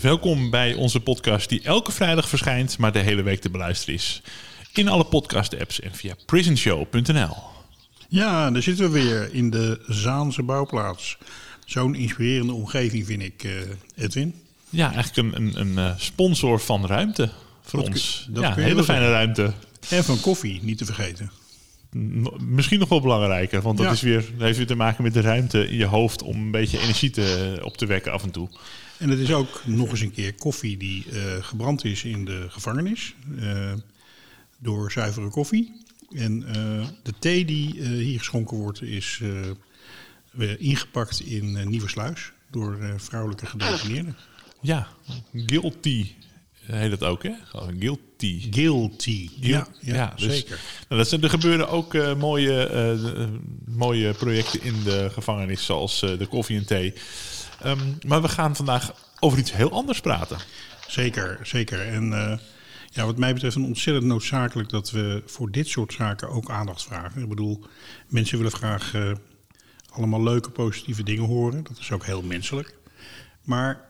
Welkom bij onze podcast die elke vrijdag verschijnt, maar de hele week te beluisteren is. In alle podcast-apps en via prisonshow.nl. Ja, daar zitten we weer in de Zaanse bouwplaats. Zo'n inspirerende omgeving vind ik, eh, Edwin. Ja, eigenlijk een, een, een eh, sponsor van ruimte voor Dat ons. kun- dat ja, hele fijne ruimte. En van koffie, niet te vergeten. Misschien nog wel belangrijker, want dat Ja. is weer, dat heeft weer te maken met de ruimte in je hoofd om een beetje energie te, op te wekken af en toe. En het is ook nog eens een keer koffie die eh, gebrand is in de gevangenis. eh, door zuivere koffie. En eh, de thee die hier geschonken wordt is weer ingepakt in Nieuwe Sluis. Door vrouwelijke gedetineerden. Ja, guilty heet dat ook, hè? Gewoon guilty. Guilty. Ja, ja, Ja, dus- zeker. Nou, dat zijn, er gebeuren ook mooie, mooie projecten in de gevangenis, zoals de koffie en thee. Ehm, maar we gaan vandaag over iets heel anders praten. Zeker, zeker. En eh, ja, wat mij betreft een ontzettend noodzakelijk dat we voor dit soort zaken ook aandacht vragen. Ik bedoel, mensen willen graag eh, allemaal leuke, positieve dingen horen. Dat is ook heel menselijk. Maar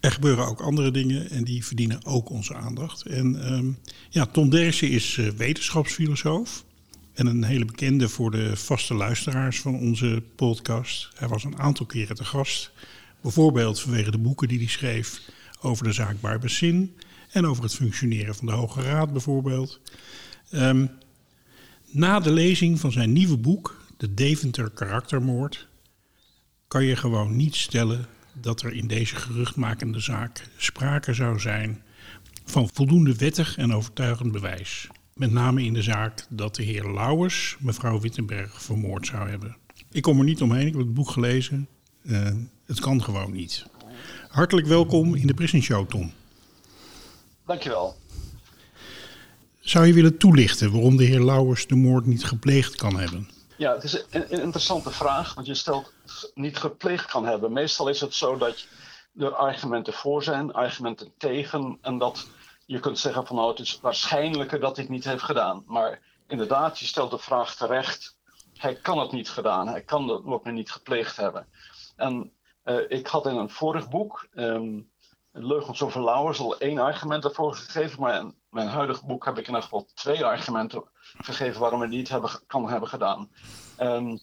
er gebeuren ook andere dingen en die verdienen ook onze aandacht. En ehm, ja, Tom Derksen is eh, wetenschapsfilosoof. En een hele bekende voor de vaste luisteraars van onze podcast. Hij was een aantal keren te gast. Bijvoorbeeld vanwege de boeken die hij schreef over de zaak Barbacin. En over het functioneren van de Hoge Raad bijvoorbeeld. Ehm, na de lezing van zijn nieuwe boek, De Deventer Karaktermoord, kan je gewoon niet stellen dat er in deze geruchtmakende zaak sprake zou zijn van voldoende wettig en overtuigend bewijs. Met name in de zaak dat de heer Lauwers mevrouw Wittenberg vermoord zou hebben. Ik kom er niet omheen, ik heb het boek gelezen. Eh, het kan gewoon niet. Hartelijk welkom in de Prison Show, Tom. Dankjewel. Zou je willen toelichten waarom de heer Lauwers de moord niet gepleegd kan hebben? Ja, het is een, een interessante vraag, want je stelt niet gepleegd kan hebben. Meestal is het zo dat er argumenten voor zijn, argumenten tegen, en dat je kunt zeggen van nou het is waarschijnlijker dat hij het niet heeft gedaan. Maar inderdaad, je stelt de vraag terecht, hij kan het niet gedaan, hij kan het ook niet gepleegd hebben. En eh, ik had in een vorig boek, ehm Leugens over Lauwers, al één argument ervoor gegeven, maar in mijn huidige boek heb ik in ieder geval twee argumenten gegeven waarom hij het niet hebben, kan hebben gedaan. Ehm,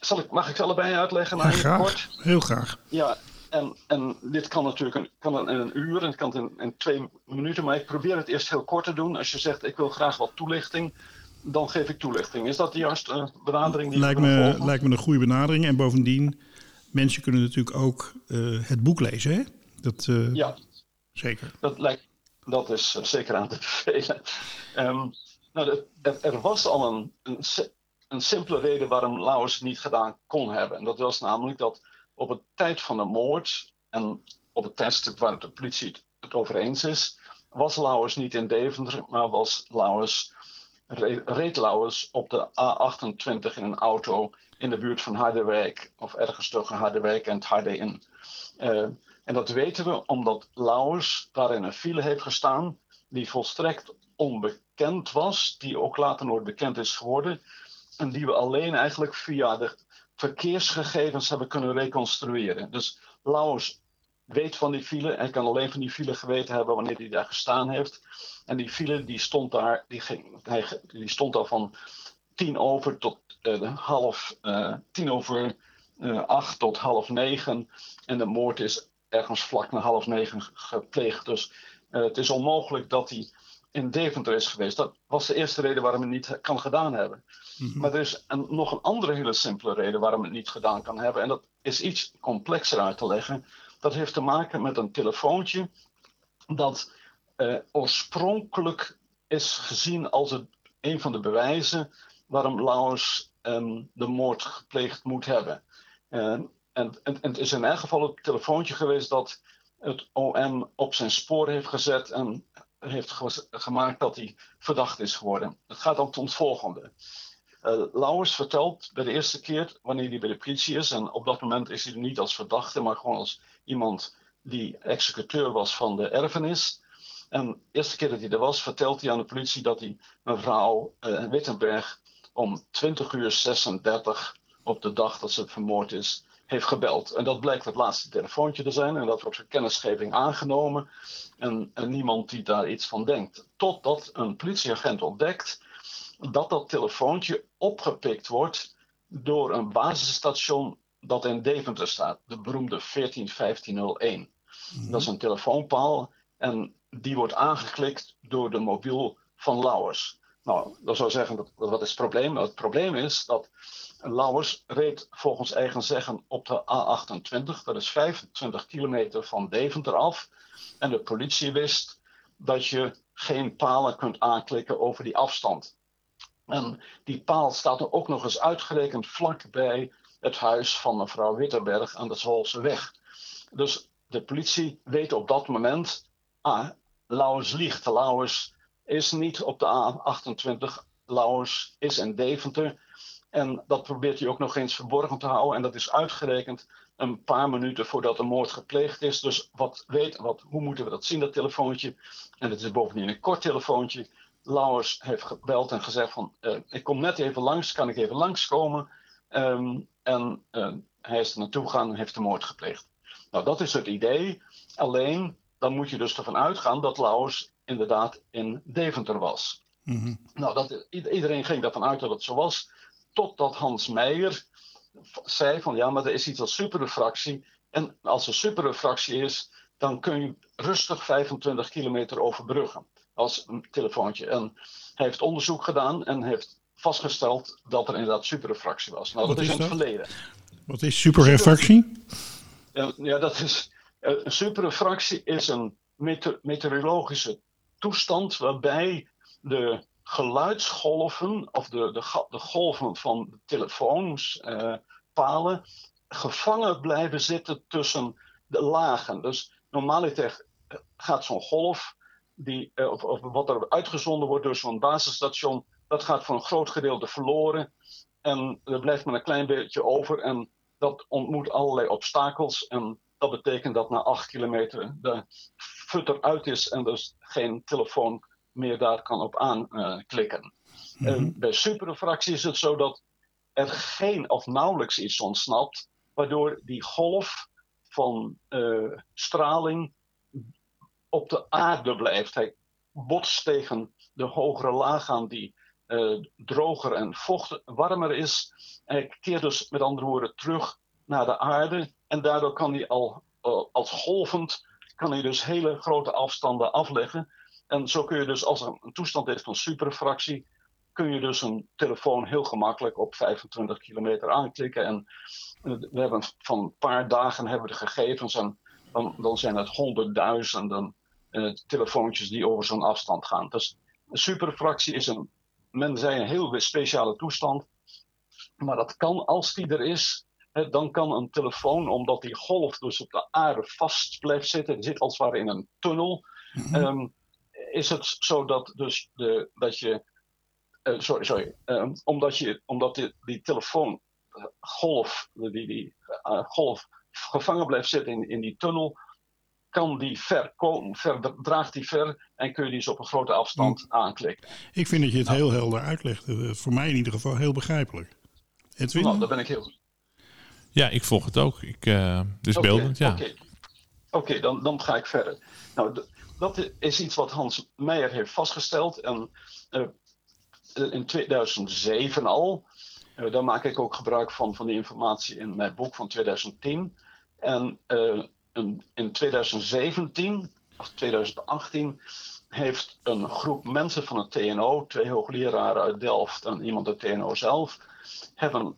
zal ik, mag ik ze allebei uitleggen? Ja, graag. kort. Heel graag. Ja, en, en dit kan natuurlijk een, kan in een uur en het kan in, in twee minuten, maar ik probeer het eerst heel kort te doen. Als je zegt ik wil graag wat toelichting, dan geef ik toelichting. Is dat de juiste benadering die Lijkt me, volgen? lijkt me een goede benadering. En bovendien, mensen kunnen natuurlijk ook eh, het boek lezen, hè? Dat, eh, Ja, Zeker. dat, lijkt, dat is eh, zeker aan te bevelen. Ehm, nou, er, er was al een, een, si- een simpele reden waarom Lauwers het niet gedaan kon hebben. En dat was namelijk dat op het tijd van de moord en op het tijdstip waar de politie het, over eens is, was Lauwers niet in Deventer, maar was Lauwers, re- reed Lauwers op de A28 in een auto in de buurt van Harderwijk, of ergens tussen Harderwijk en het Harde in. Eh, en dat weten we omdat Lauwers daar in een file heeft gestaan die volstrekt onbekend was, die ook later nooit bekend is geworden. En die we alleen eigenlijk via de verkeersgegevens hebben kunnen reconstrueren. Dus Lauwers weet van die file. Hij kan alleen van die file geweten hebben wanneer hij daar gestaan heeft. En die file die stond daar, die, ging, hij, die stond al van tien over tot eh, half eh, tien over eh, acht tot half negen. En de moord is ergens vlak na half negen gepleegd. Dus het is onmogelijk dat hij in Deventer is geweest. Dat was de eerste reden waarom het niet kan gedaan hebben. Mhm. Maar er is een, nog een andere hele simpele reden waarom het niet gedaan kan hebben. En dat is iets complexer uit te leggen. Dat heeft te maken met een telefoontje dat eh, oorspronkelijk is gezien als het, een van de bewijzen waarom Laus ehm, de moord gepleegd moet hebben. Eh, en, en, en het is in elk geval het telefoontje geweest dat het OM op zijn spoor heeft gezet en heeft ge- gemaakt dat hij verdacht is geworden. Het gaat om het volgende. Uh, Lauwers vertelt bij de eerste keer wanneer hij bij de politie is, en op dat moment is hij niet als verdachte, maar gewoon als iemand die executeur was van de erfenis. En de eerste keer dat hij er was, vertelt hij aan de politie dat hij mevrouw uh, Wittenberg om 20 uur 36 op de dag dat ze vermoord is, heeft gebeld. En dat blijkt het laatste telefoontje te zijn. En dat wordt voor kennisgeving aangenomen. En, en, niemand die daar iets van denkt. Totdat een politieagent ontdekt dat dat telefoontje opgepikt wordt door een basisstation dat in Deventer staat. De beroemde 141501. Mm-hmm. Dat is een telefoonpaal. En die wordt aangeklikt door de mobiel van Lauwers. Nou, dat zou zeggen, dat, wat is het probleem? Nou, het probleem is dat Lauwers reed volgens eigen zeggen op de A28. Dat is 25 kilometer van Deventer af. En de politie wist dat je geen palen kunt aanklikken over die afstand. En die paal staat er ook nog eens uitgerekend vlak bij het huis van mevrouw Witterberg aan de Zwolse weg. Dus de politie weet op dat moment, ah, Lauwers liegt. Lauwers is niet op de A28. Lauwers is in Deventer. En dat probeert hij ook nog eens verborgen te houden. En dat is uitgerekend een paar minuten voordat de moord gepleegd is. Dus wat weet, wat, hoe moeten we dat zien, dat telefoontje? En het is bovendien een kort telefoontje. Lauwers heeft gebeld en gezegd van, uh, ik kom net even langs, kan ik even langskomen? Um, en uh, hij is er naartoe gegaan en heeft de moord gepleegd. Nou, dat is het idee. Alleen, dan moet je dus ervan uitgaan dat Lauwers inderdaad in Deventer was. Mhm. Nou, dat, iedereen ging ervan uit dat het zo was. Totdat Hans Meijer zei van ja, maar er is iets als superrefractie. En als er superrefractie is, dan kun je rustig 25 kilometer overbruggen. Als een telefoontje. En hij heeft onderzoek gedaan en heeft vastgesteld dat er inderdaad superrefractie was. Nou, Wat dat is is in het dat? verleden. Wat is superrefractie? Ja, dat is. eh, Een superrefractie is een meteor- meteorologische toestand waarbij de geluidsgolven of de, de, de golven van telefoons, eh, palen, gevangen blijven zitten tussen de lagen. Dus normaliter gaat zo'n golf, die, eh, of, of wat er uitgezonden wordt door zo'n basisstation, dat gaat voor een groot gedeelte verloren. En er blijft maar een klein beetje over. En dat ontmoet allerlei obstakels. En dat betekent dat na acht kilometer de futter uit is en dus geen telefoon meer daar kan op aanklikken. En bij superrefractie is het zo dat er geen of nauwelijks iets ontsnapt, waardoor die golf van eh, straling op de aarde blijft. Hij botst tegen de hogere laag aan die eh, droger en vocht, warmer is. Hij keert dus met andere woorden terug naar de aarde. En daardoor kan hij al eh, als golvend kan hij dus hele grote afstanden afleggen. En zo kun je dus, als er een toestand is van superfractie, kun je dus een telefoon heel gemakkelijk op 25 kilometer aanklikken. En eh, we hebben van een paar dagen hebben we de gegevens en dan, dan zijn het honderdduizenden eh, telefoontjes die over zo'n afstand gaan. Dus een superfractie is een, men zei een heel speciale toestand. Maar dat kan, als die er is, hè, dan kan een telefoon, omdat die golf dus op de aarde vast blijft zitten, zit als het ware in een tunnel, ehm, is het zo dat, dus de, dat je, eh, sorry, sorry, ehm, omdat, je, omdat die, die telefoongolf, die, die eh, golf gevangen blijft zitten in, in die tunnel, kan die ver komen, ver, draagt die ver en kun je die dus op een grote afstand aanklikken. Ik vind dat je het heel helder uitlegt. Eh, Voor mij in ieder geval heel begrijpelijk. Edwin? Nou, daar ben ik heel Ja, ik volg het ook. Ik, eh dus beeldend, ja. Oké, Oké, dan, dan ga ik verder. Nou, dat is iets wat Hans Meijer heeft vastgesteld. En eh, in 2007 al. Eh, daar maak ik ook gebruik van, van die informatie in mijn boek van 2010. En eh, in- in 2017 of 2018 heeft een groep mensen van het TNO, twee hoogleraren uit Delft en iemand uit TNO zelf, hebben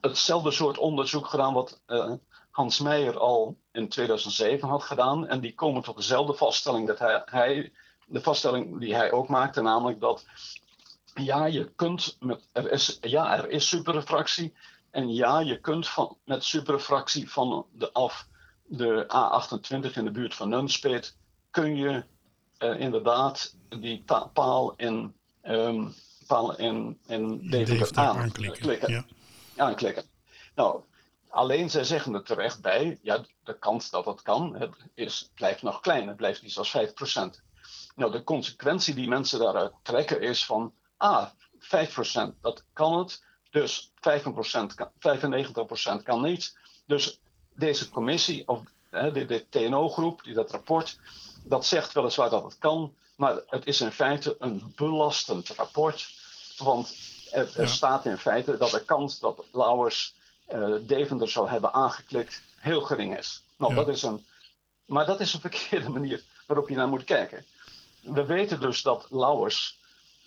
hetzelfde soort onderzoek gedaan wat uh, Hans Meijer al in 2007 had gedaan. En die komen tot dezelfde vaststelling dat hij, hij de vaststelling die hij ook maakte, namelijk dat ja, je kunt met, er is, ja, er is superrefractie. En ja, je kunt van, met superrefractie van de af de A28 in de buurt van Nunspeet, kun je uh, inderdaad die paal in, um, paal in, in Deventer aanklikken. Ja. aanklikken. Nou, alleen zij zeggen er terecht bij, ja, de kans dat dat kan, het is, blijft nog klein, het blijft iets als 5%. Nou, de consequentie die mensen daaruit trekken is van, ah, 5%, dat kan het, dus 5%, kan, 95% kan niet. Dus deze commissie, of hè, de, de TNO-groep, die dat rapport, dat zegt weliswaar dat het kan, maar het is in feite een belastend rapport. Want er, staat in feite dat de kans dat Lauwers Deventer zou hebben aangeklikt heel gering is. Nou, dat is een, maar dat is een verkeerde manier waarop je naar moet kijken. We weten dus dat Lauwers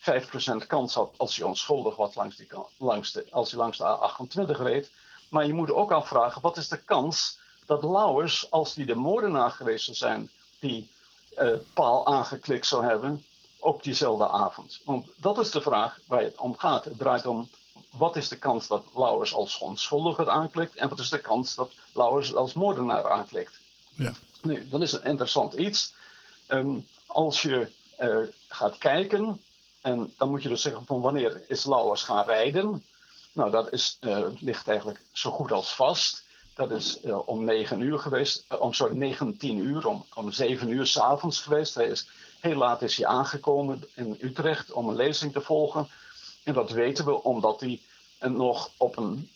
5% kans had als hij onschuldig was langs, die, langs de, als hij langs de A28 reed. Maar je moet ook afvragen, wat is de kans dat Lauwers, als hij de moordenaar geweest zou zijn, die uh, paal aangeklikt zou hebben op diezelfde avond? Want dat is de vraag waar het om gaat. Het draait om wat is de kans dat Lauwers als onschuldig aanklikt en wat is de kans dat Lauwers als moordenaar aanklikt? Ja. Nu, dat is een interessant iets. Um, als je uh, gaat kijken, en dan moet je dus zeggen van wanneer is Lauwers gaan rijden? Nou, dat is, uh, ligt eigenlijk zo goed als vast. Dat is uh, om 9 uur geweest, om sorry, 19 uur, om, om 7 uur s'avonds geweest. Hij is, heel laat is hij aangekomen in Utrecht om een lezing te volgen. En dat weten we omdat hij nog op een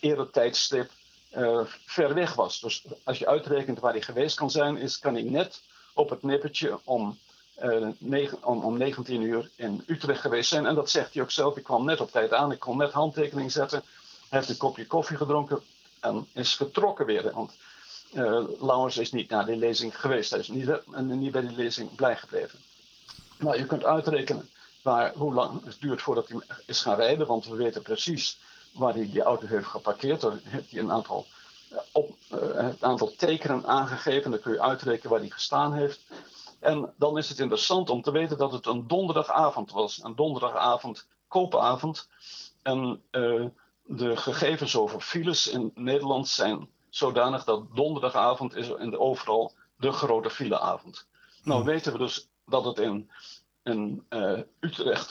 eerder tijdstip uh, ver weg was. Dus als je uitrekent waar hij geweest kan zijn, is, kan hij net op het nippertje om, negen, om, om 19 uur in Utrecht geweest zijn. En dat zegt hij ook zelf. Ik kwam net op tijd aan, ik kon net handtekening zetten. Hij heeft een kopje koffie gedronken en is vertrokken weer. Want uh, Laurens is niet naar die lezing geweest. Hij is niet, niet bij die lezing blij gebleven. Nou, je kunt uitrekenen waar, hoe lang het duurt voordat hij is gaan rijden. Want we weten precies waar hij die auto heeft geparkeerd. Dan heeft hij een aantal, eh, op, uh, een aantal tekenen aangegeven. Dan kun je uitrekenen waar hij gestaan heeft. En dan is het interessant om te weten dat het een donderdagavond was. Een donderdagavond, koopavond. En uh, de gegevens over files in Nederland zijn zodanig dat donderdagavond is in de overal de grote fileavond. Nou hmm. weten we dus dat het in, in uh, Utrecht,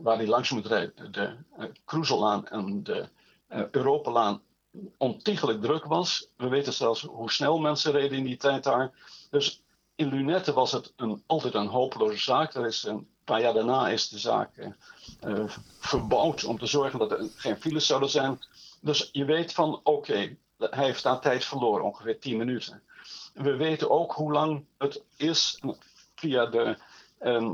waar hij langs moet rijden, de uh, en de uh, Europalaan, ontiegelijk druk was. We weten zelfs hoe snel mensen reden in die tijd daar. Dus in Lunette was het een, altijd een hopeloze zaak. Er is een paar jaar daarna is de zaak verbouwd om te zorgen dat er geen files zouden zijn. Dus je weet van oké, hij heeft daar tijd verloren, ongeveer 10 minuten. We weten ook hoe lang het is via de, uh,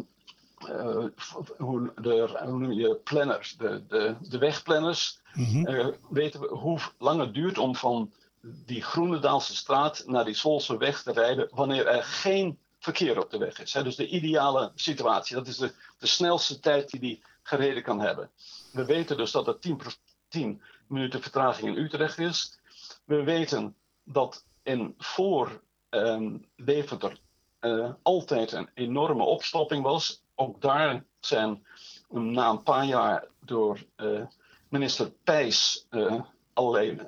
hoe de hoe noem je, planners, de, de, de wegplanners. Mm -hmm. uh, weten we hoe lang het duurt om van die Groenendaalse straat naar die Solse weg te rijden wanneer er geen verkeer op de weg is. Hè? Dus de ideale situatie, dat is de, de snelste tijd die die gereden kan hebben. We weten dus dat er 10, 10 minuten vertraging in Utrecht is. We weten dat in voor um, Deventer uh, altijd een enorme opstopping was. Ook daar zijn na een paar jaar door uh, minister Pijs uh, allerlei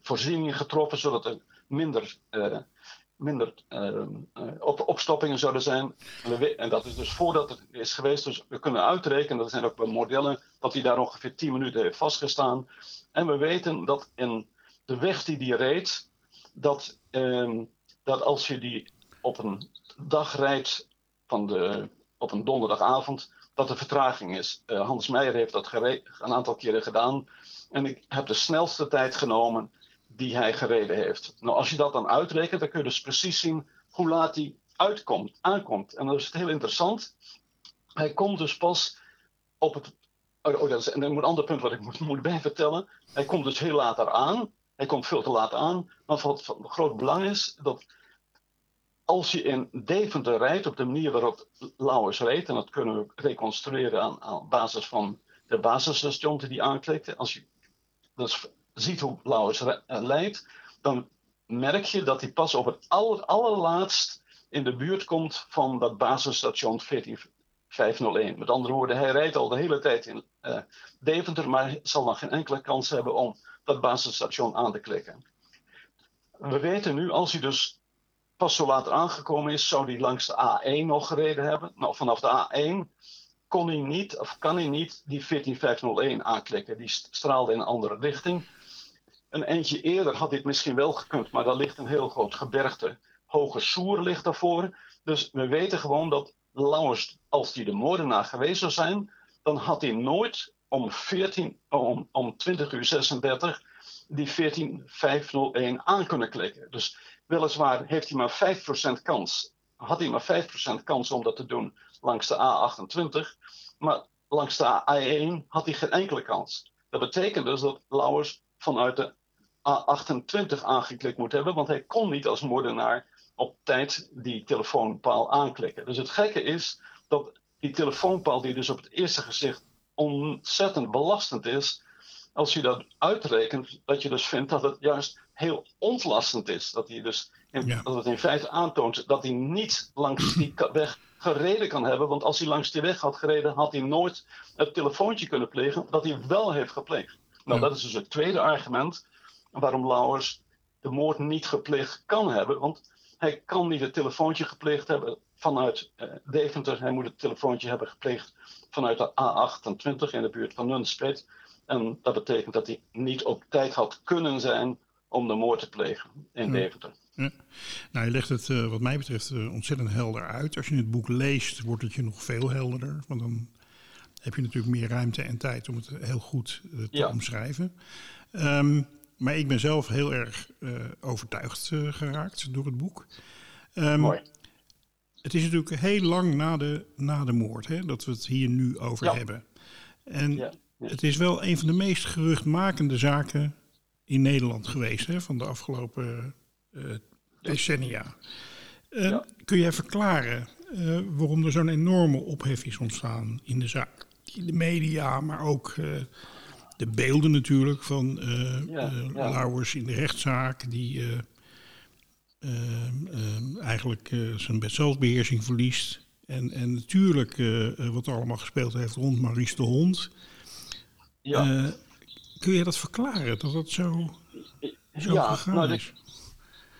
voorzieningen getroffen, zodat er minder, minder op, opstoppingen zouden zijn. En dat is dus voordat het is geweest. Dus we kunnen uitrekenen, er zijn ook modellen, dat hij daar ongeveer 10 minuten heeft vastgestaan. En we weten dat in de weg die die reed, dat, um, dat als je die op een dag rijdt van de, op een donderdagavond, dat er vertraging is. Uh, Hans Meijer heeft dat een aantal keren gedaan. En ik heb de snelste tijd genomen die hij gereden heeft. Nou, als je dat dan uitrekent, dan kun je dus precies zien hoe laat hij uitkomt, aankomt. En dan is het heel interessant. Hij komt dus pas op het. Oh, oh dat is een ander punt wat ik moet, moet vertellen. Hij komt dus heel laat eraan. Hij komt veel te laat aan. Maar wat van groot belang is, dat als je in Deventer rijdt op de manier waarop Lauwers reed, en dat kunnen we reconstrueren aan, aan basis van de basisstation die hij aanklikte, als je dus ziet hoe Lauwers leidt, dan merk je dat hij pas op het aller, allerlaatst in de buurt komt van dat basisstation 14501. Met andere woorden, hij rijdt al de hele tijd in uh, Deventer, maar zal nog geen enkele kans hebben om dat basisstation aan te klikken. We weten nu, als hij dus pas zo laat aangekomen is, zou hij langs de A1 nog gereden hebben. Nou, vanaf de A1 kon hij niet, of kan hij niet, die 14501 aanklikken. Die straalde in een andere richting. Een eindje eerder had dit misschien wel gekund, maar daar ligt een heel groot gebergte. Hoge Soer ligt daarvoor. Dus we weten gewoon dat Lauwers, als hij de moordenaar geweest zou zijn, dan had hij nooit om, 14, om, om 20 uur 36 die 14501 aan kunnen klikken. Dus weliswaar heeft hij maar 5% kans. Had hij maar 5% kans om dat te doen langs de A28. Maar langs de A1 had hij geen enkele kans. Dat betekent dus dat Lauwers vanuit de A28 aangeklikt moet hebben, want hij kon niet als moordenaar op tijd die telefoonpaal aanklikken. Dus het gekke is dat die telefoonpaal, die dus op het eerste gezicht ontzettend belastend is, als je dat uitrekent, dat je dus vindt dat het juist heel ontlastend is. Dat, hij dus in, dat het in feite aantoont dat hij niet langs die weg gereden kan hebben. Want als hij langs die weg had gereden, had hij nooit het telefoontje kunnen plegen dat hij wel heeft gepleegd. Nou, dat is dus het tweede argument waarom Lauwers de moord niet gepleegd kan hebben. Want hij kan niet het telefoontje gepleegd hebben vanuit uh, Deventer. Hij moet het telefoontje hebben gepleegd vanuit de A28 in de buurt van Nunspeet. En dat betekent dat hij niet op tijd had kunnen zijn om de moord te plegen in Deventer. Ja. Nou, je legt het uh, wat mij betreft uh, ontzettend helder uit. Als je het boek leest, wordt het je nog veel helderder. Want dan heb je natuurlijk meer ruimte en tijd om het heel goed uh, te ja. omschrijven. Um, maar ik ben zelf heel erg overtuigd geraakt door het boek. Um, Mooi. Het is natuurlijk heel lang na de, na de moord hè, dat we het hier nu over ja. hebben. En ja. Het is wel een van de meest geruchtmakende zaken in Nederland geweest hè, van de afgelopen uh, decennia. Uh, ja. Kun jij verklaren uh, waarom er zo'n enorme ophef is ontstaan in de zaak? In de media, maar ook de beelden natuurlijk van ja, Lauwers in de rechtszaak, die eigenlijk zijn zelfbeheersing verliest. En, en natuurlijk wat er allemaal gespeeld heeft rond Maurice de Hond. Ja. Kun je dat verklaren, dat dat zo, zo ja, gegaan nou, is?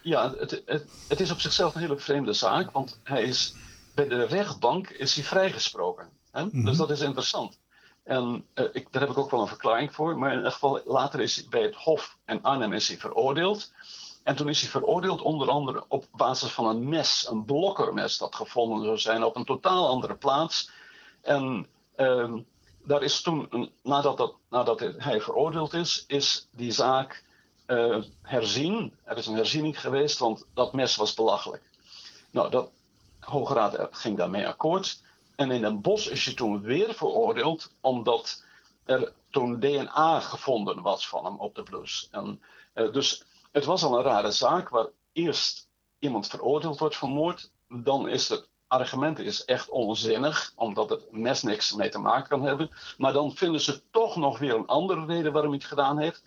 Ja, het, het, het, is op zichzelf een hele vreemde zaak, want hij is, bij de rechtbank is hij vrijgesproken. Hè? Mm -hmm. Dus dat is interessant. En uh, ik, daar heb ik ook wel een verklaring voor, maar in ieder geval later is hij bij het Hof in Arnhem is hij veroordeeld. En toen is hij veroordeeld onder andere op basis van een mes, een blokkermes dat gevonden zou zijn op een totaal andere plaats. En uh, daar is toen, nadat, dat, nadat hij veroordeeld is, is die zaak uh, herzien. Er is een herziening geweest, want dat mes was belachelijk. Nou, de Hoge Raad ging daarmee akkoord. En in Den Bosch is hij toen weer veroordeeld, omdat er toen DNA gevonden was van hem op de blouse. En, uh, dus het was al een rare zaak, waar eerst iemand veroordeeld wordt voor moord, dan is het argument is echt onzinnig, omdat het mes niks mee te maken kan hebben. Maar dan vinden ze toch nog weer een andere reden waarom hij het gedaan heeft.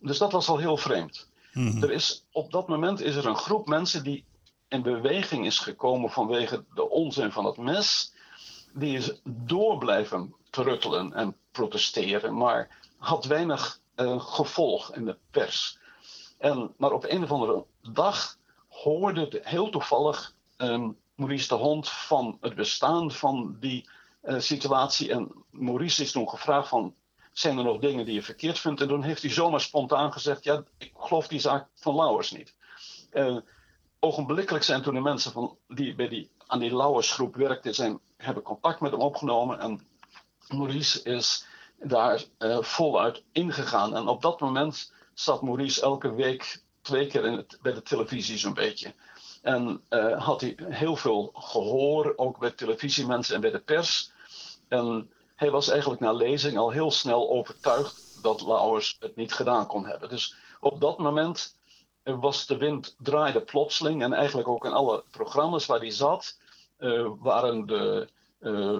Dus dat was al heel vreemd. Mm-hmm. Er is, op dat moment is er een groep mensen die in beweging is gekomen vanwege de onzin van het mes. Die is door blijven truttelen en protesteren, maar had weinig uh, gevolg in de pers. En, maar op een of andere dag hoorde heel toevallig um, Maurice de Hond van het bestaan van die uh, situatie. En Maurice is toen gevraagd van, zijn er nog dingen die je verkeerd vindt? En toen heeft hij zomaar spontaan gezegd, ja, ik geloof die zaak van Lauwers niet. Uh, ogenblikkelijk zijn toen de mensen van die, bij die, aan die Lauwersgroep werkten, zijn, hebben contact met hem opgenomen. En Maurice is daar uh, voluit ingegaan. En op dat moment zat Maurice elke week twee keer in het, bij de televisie zo'n beetje. En uh, had hij heel veel gehoor, ook bij televisiemensen en bij de pers. En hij was eigenlijk na lezing al heel snel overtuigd dat Lauwers het niet gedaan kon hebben. Dus op dat moment er was de wind draaide plotseling. En eigenlijk ook in alle programma's waar hij zat, eh, waren de, eh,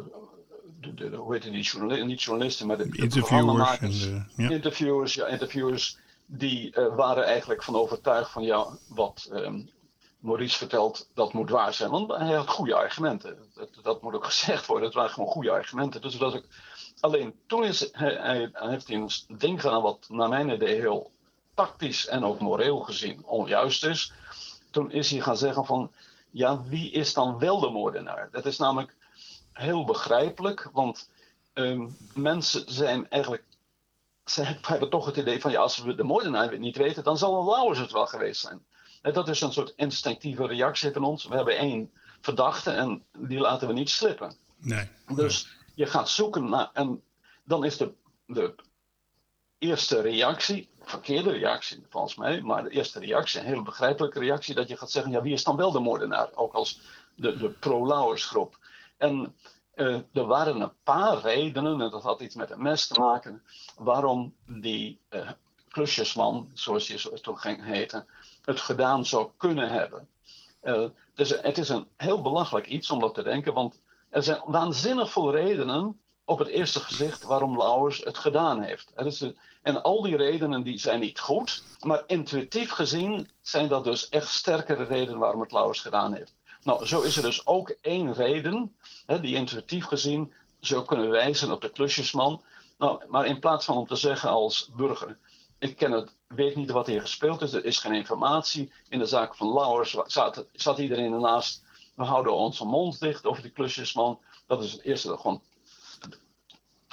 de, de, hoe heet die journalisten, niet journalisten, maar de, de Interviewers. programmamakers, En de, ja. interviewers, ja, interviewers, die eh, waren eigenlijk van overtuigd van ja, wat ehm, Maurice vertelt, dat moet waar zijn. Want hij had goede argumenten. Dat, dat moet ook gezegd worden. Het waren gewoon goede argumenten. Dus dat ik, alleen toen is, hij, heeft hij een ding gedaan wat naar mijn idee heel tactisch en ook moreel gezien onjuist is. Toen is hij gaan zeggen van, ja, wie is dan wel de moordenaar? Dat is namelijk heel begrijpelijk, want ehm, mensen zijn eigenlijk ze hebben toch het idee van ja, als we de moordenaar niet weten, dan zal een Lauwers het wel geweest zijn. En dat is een soort instinctieve reactie van ons. We hebben één verdachte en die laten we niet slippen. Nee. Dus je gaat zoeken naar. En dan is de, de eerste reactie, verkeerde reactie volgens mij, maar de eerste reactie, een hele begrijpelijke reactie, dat je gaat zeggen: ja, wie is dan wel de moordenaar? Ook als de, de pro-Lauwers groep. En eh, er waren een paar redenen, en dat had iets met een mes te maken, waarom die eh, klusjesman, zoals hij zo- toen ging heten, het gedaan zou kunnen hebben. Eh, dus het is een heel belachelijk iets om dat te denken, want er zijn waanzinnig veel redenen op het eerste gezicht waarom Lauwers het gedaan heeft. En al die redenen die zijn niet goed, maar intuïtief gezien zijn dat dus echt sterkere redenen waarom het Lauwers gedaan heeft. Nou, zo is er dus ook één reden, hè, die intuïtief gezien zou kunnen wijzen op de klusjesman. Nou, maar in plaats van om te zeggen als burger, ik ken het, weet niet wat hier gespeeld is, er is geen informatie. In de zaak van Lauwers zat, zat iedereen ernaast. We houden onze mond dicht over die klusjesman. Dat is het eerste, gewoon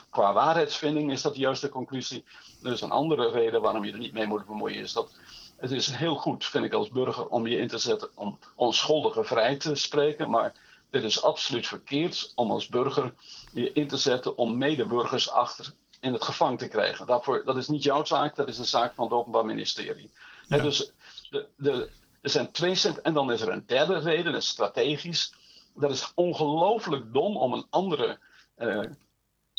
qua waarheidsvinding is dat de juiste conclusie. Dus een andere reden waarom je er niet mee moet bemoeien is dat het is heel goed, vind ik als burger, om je in te zetten om onschuldigen vrij te spreken. Maar dit is absoluut verkeerd om als burger je in te zetten om medeburgers achter in het gevangen te krijgen. Daarvoor, dat is niet jouw zaak, dat is een zaak van het Openbaar Ministerie. Dus de, de, er zijn twee en dan is er een derde reden, dat is strategisch. Dat is ongelooflijk dom om een andere eh,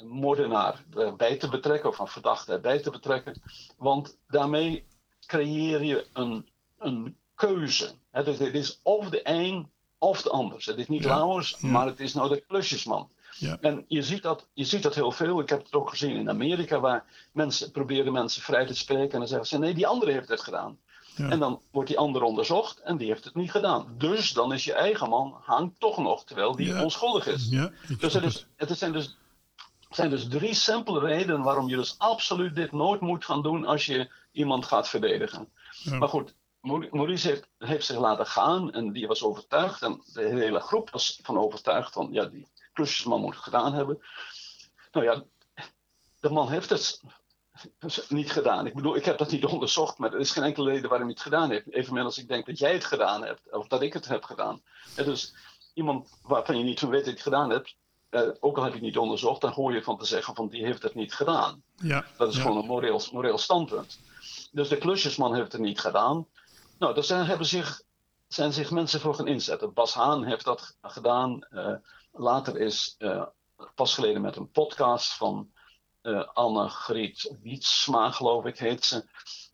moordenaar erbij te betrekken, of een verdachte erbij te betrekken. Want daarmee creëer je een, een keuze. Hè, dus het is of de een of de ander. Het is niet Ja, Lauwers, ja. maar het is nou de klusjesman. Ja. En je ziet, dat, je ziet dat heel veel. Ik heb het ook gezien in Amerika, waar mensen proberen mensen vrij te spreken. En dan zeggen ze: nee, die andere heeft het gedaan. Ja. En dan wordt die ander onderzocht en die heeft het niet gedaan. Dus dan is je eigen man hangt toch nog, terwijl die Ja. onschuldig is. Ja, Dus het, is, het zijn dus zijn dus drie simpele redenen waarom je dus absoluut dit nooit moet gaan doen als je iemand gaat verdedigen. Maar goed, Maur- Maurice heeft, heeft zich laten gaan en die was overtuigd. En de hele groep was van overtuigd van, ja, die klusjesman moet gedaan hebben. Nou ja, de man heeft het niet gedaan. Ik bedoel, ik heb dat niet onderzocht, maar er is geen enkele reden waarom hij het gedaan heeft. Evenmin als ik denk dat jij het gedaan hebt, of dat ik het heb gedaan. Ja, dus iemand waarvan je niet van weet dat je het gedaan hebt, eh, ook al heb je het niet onderzocht, dan hoor je van te zeggen van die heeft het niet gedaan. Ja, Dat is ja. gewoon een moreel, moreel standpunt. Dus de klusjesman heeft het niet gedaan. Nou, daar zijn, hebben zich, zijn zich mensen voor gaan inzetten. Bas Haan heeft dat gedaan. Eh, later is eh, pas geleden met een podcast van eh Anne-Griet Wietsma, geloof ik, heet ze.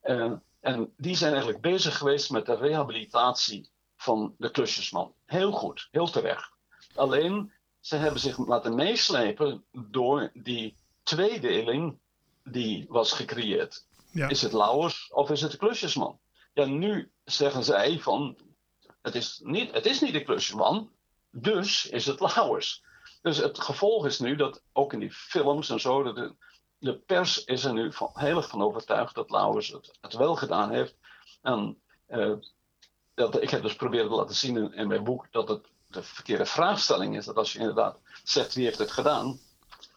Eh, en die zijn eigenlijk bezig geweest met de rehabilitatie van de klusjesman. Heel goed, heel terecht. Alleen, ze hebben zich laten meeslepen door die tweedeling die was gecreëerd. Ja. Is het Lauwers of is het de klusjesman? Ja, nu zeggen zij van, het is niet, het is niet de klusjesman, dus is het Lauwers. Dus het gevolg is nu dat ook in die films en zo, dat de, de pers is er nu van, heel erg van overtuigd dat Lauwers het, het wel gedaan heeft. En eh, dat, ik heb dus proberen te laten zien in, in mijn boek dat het de verkeerde vraagstelling is. Dat als je inderdaad zegt wie heeft het gedaan,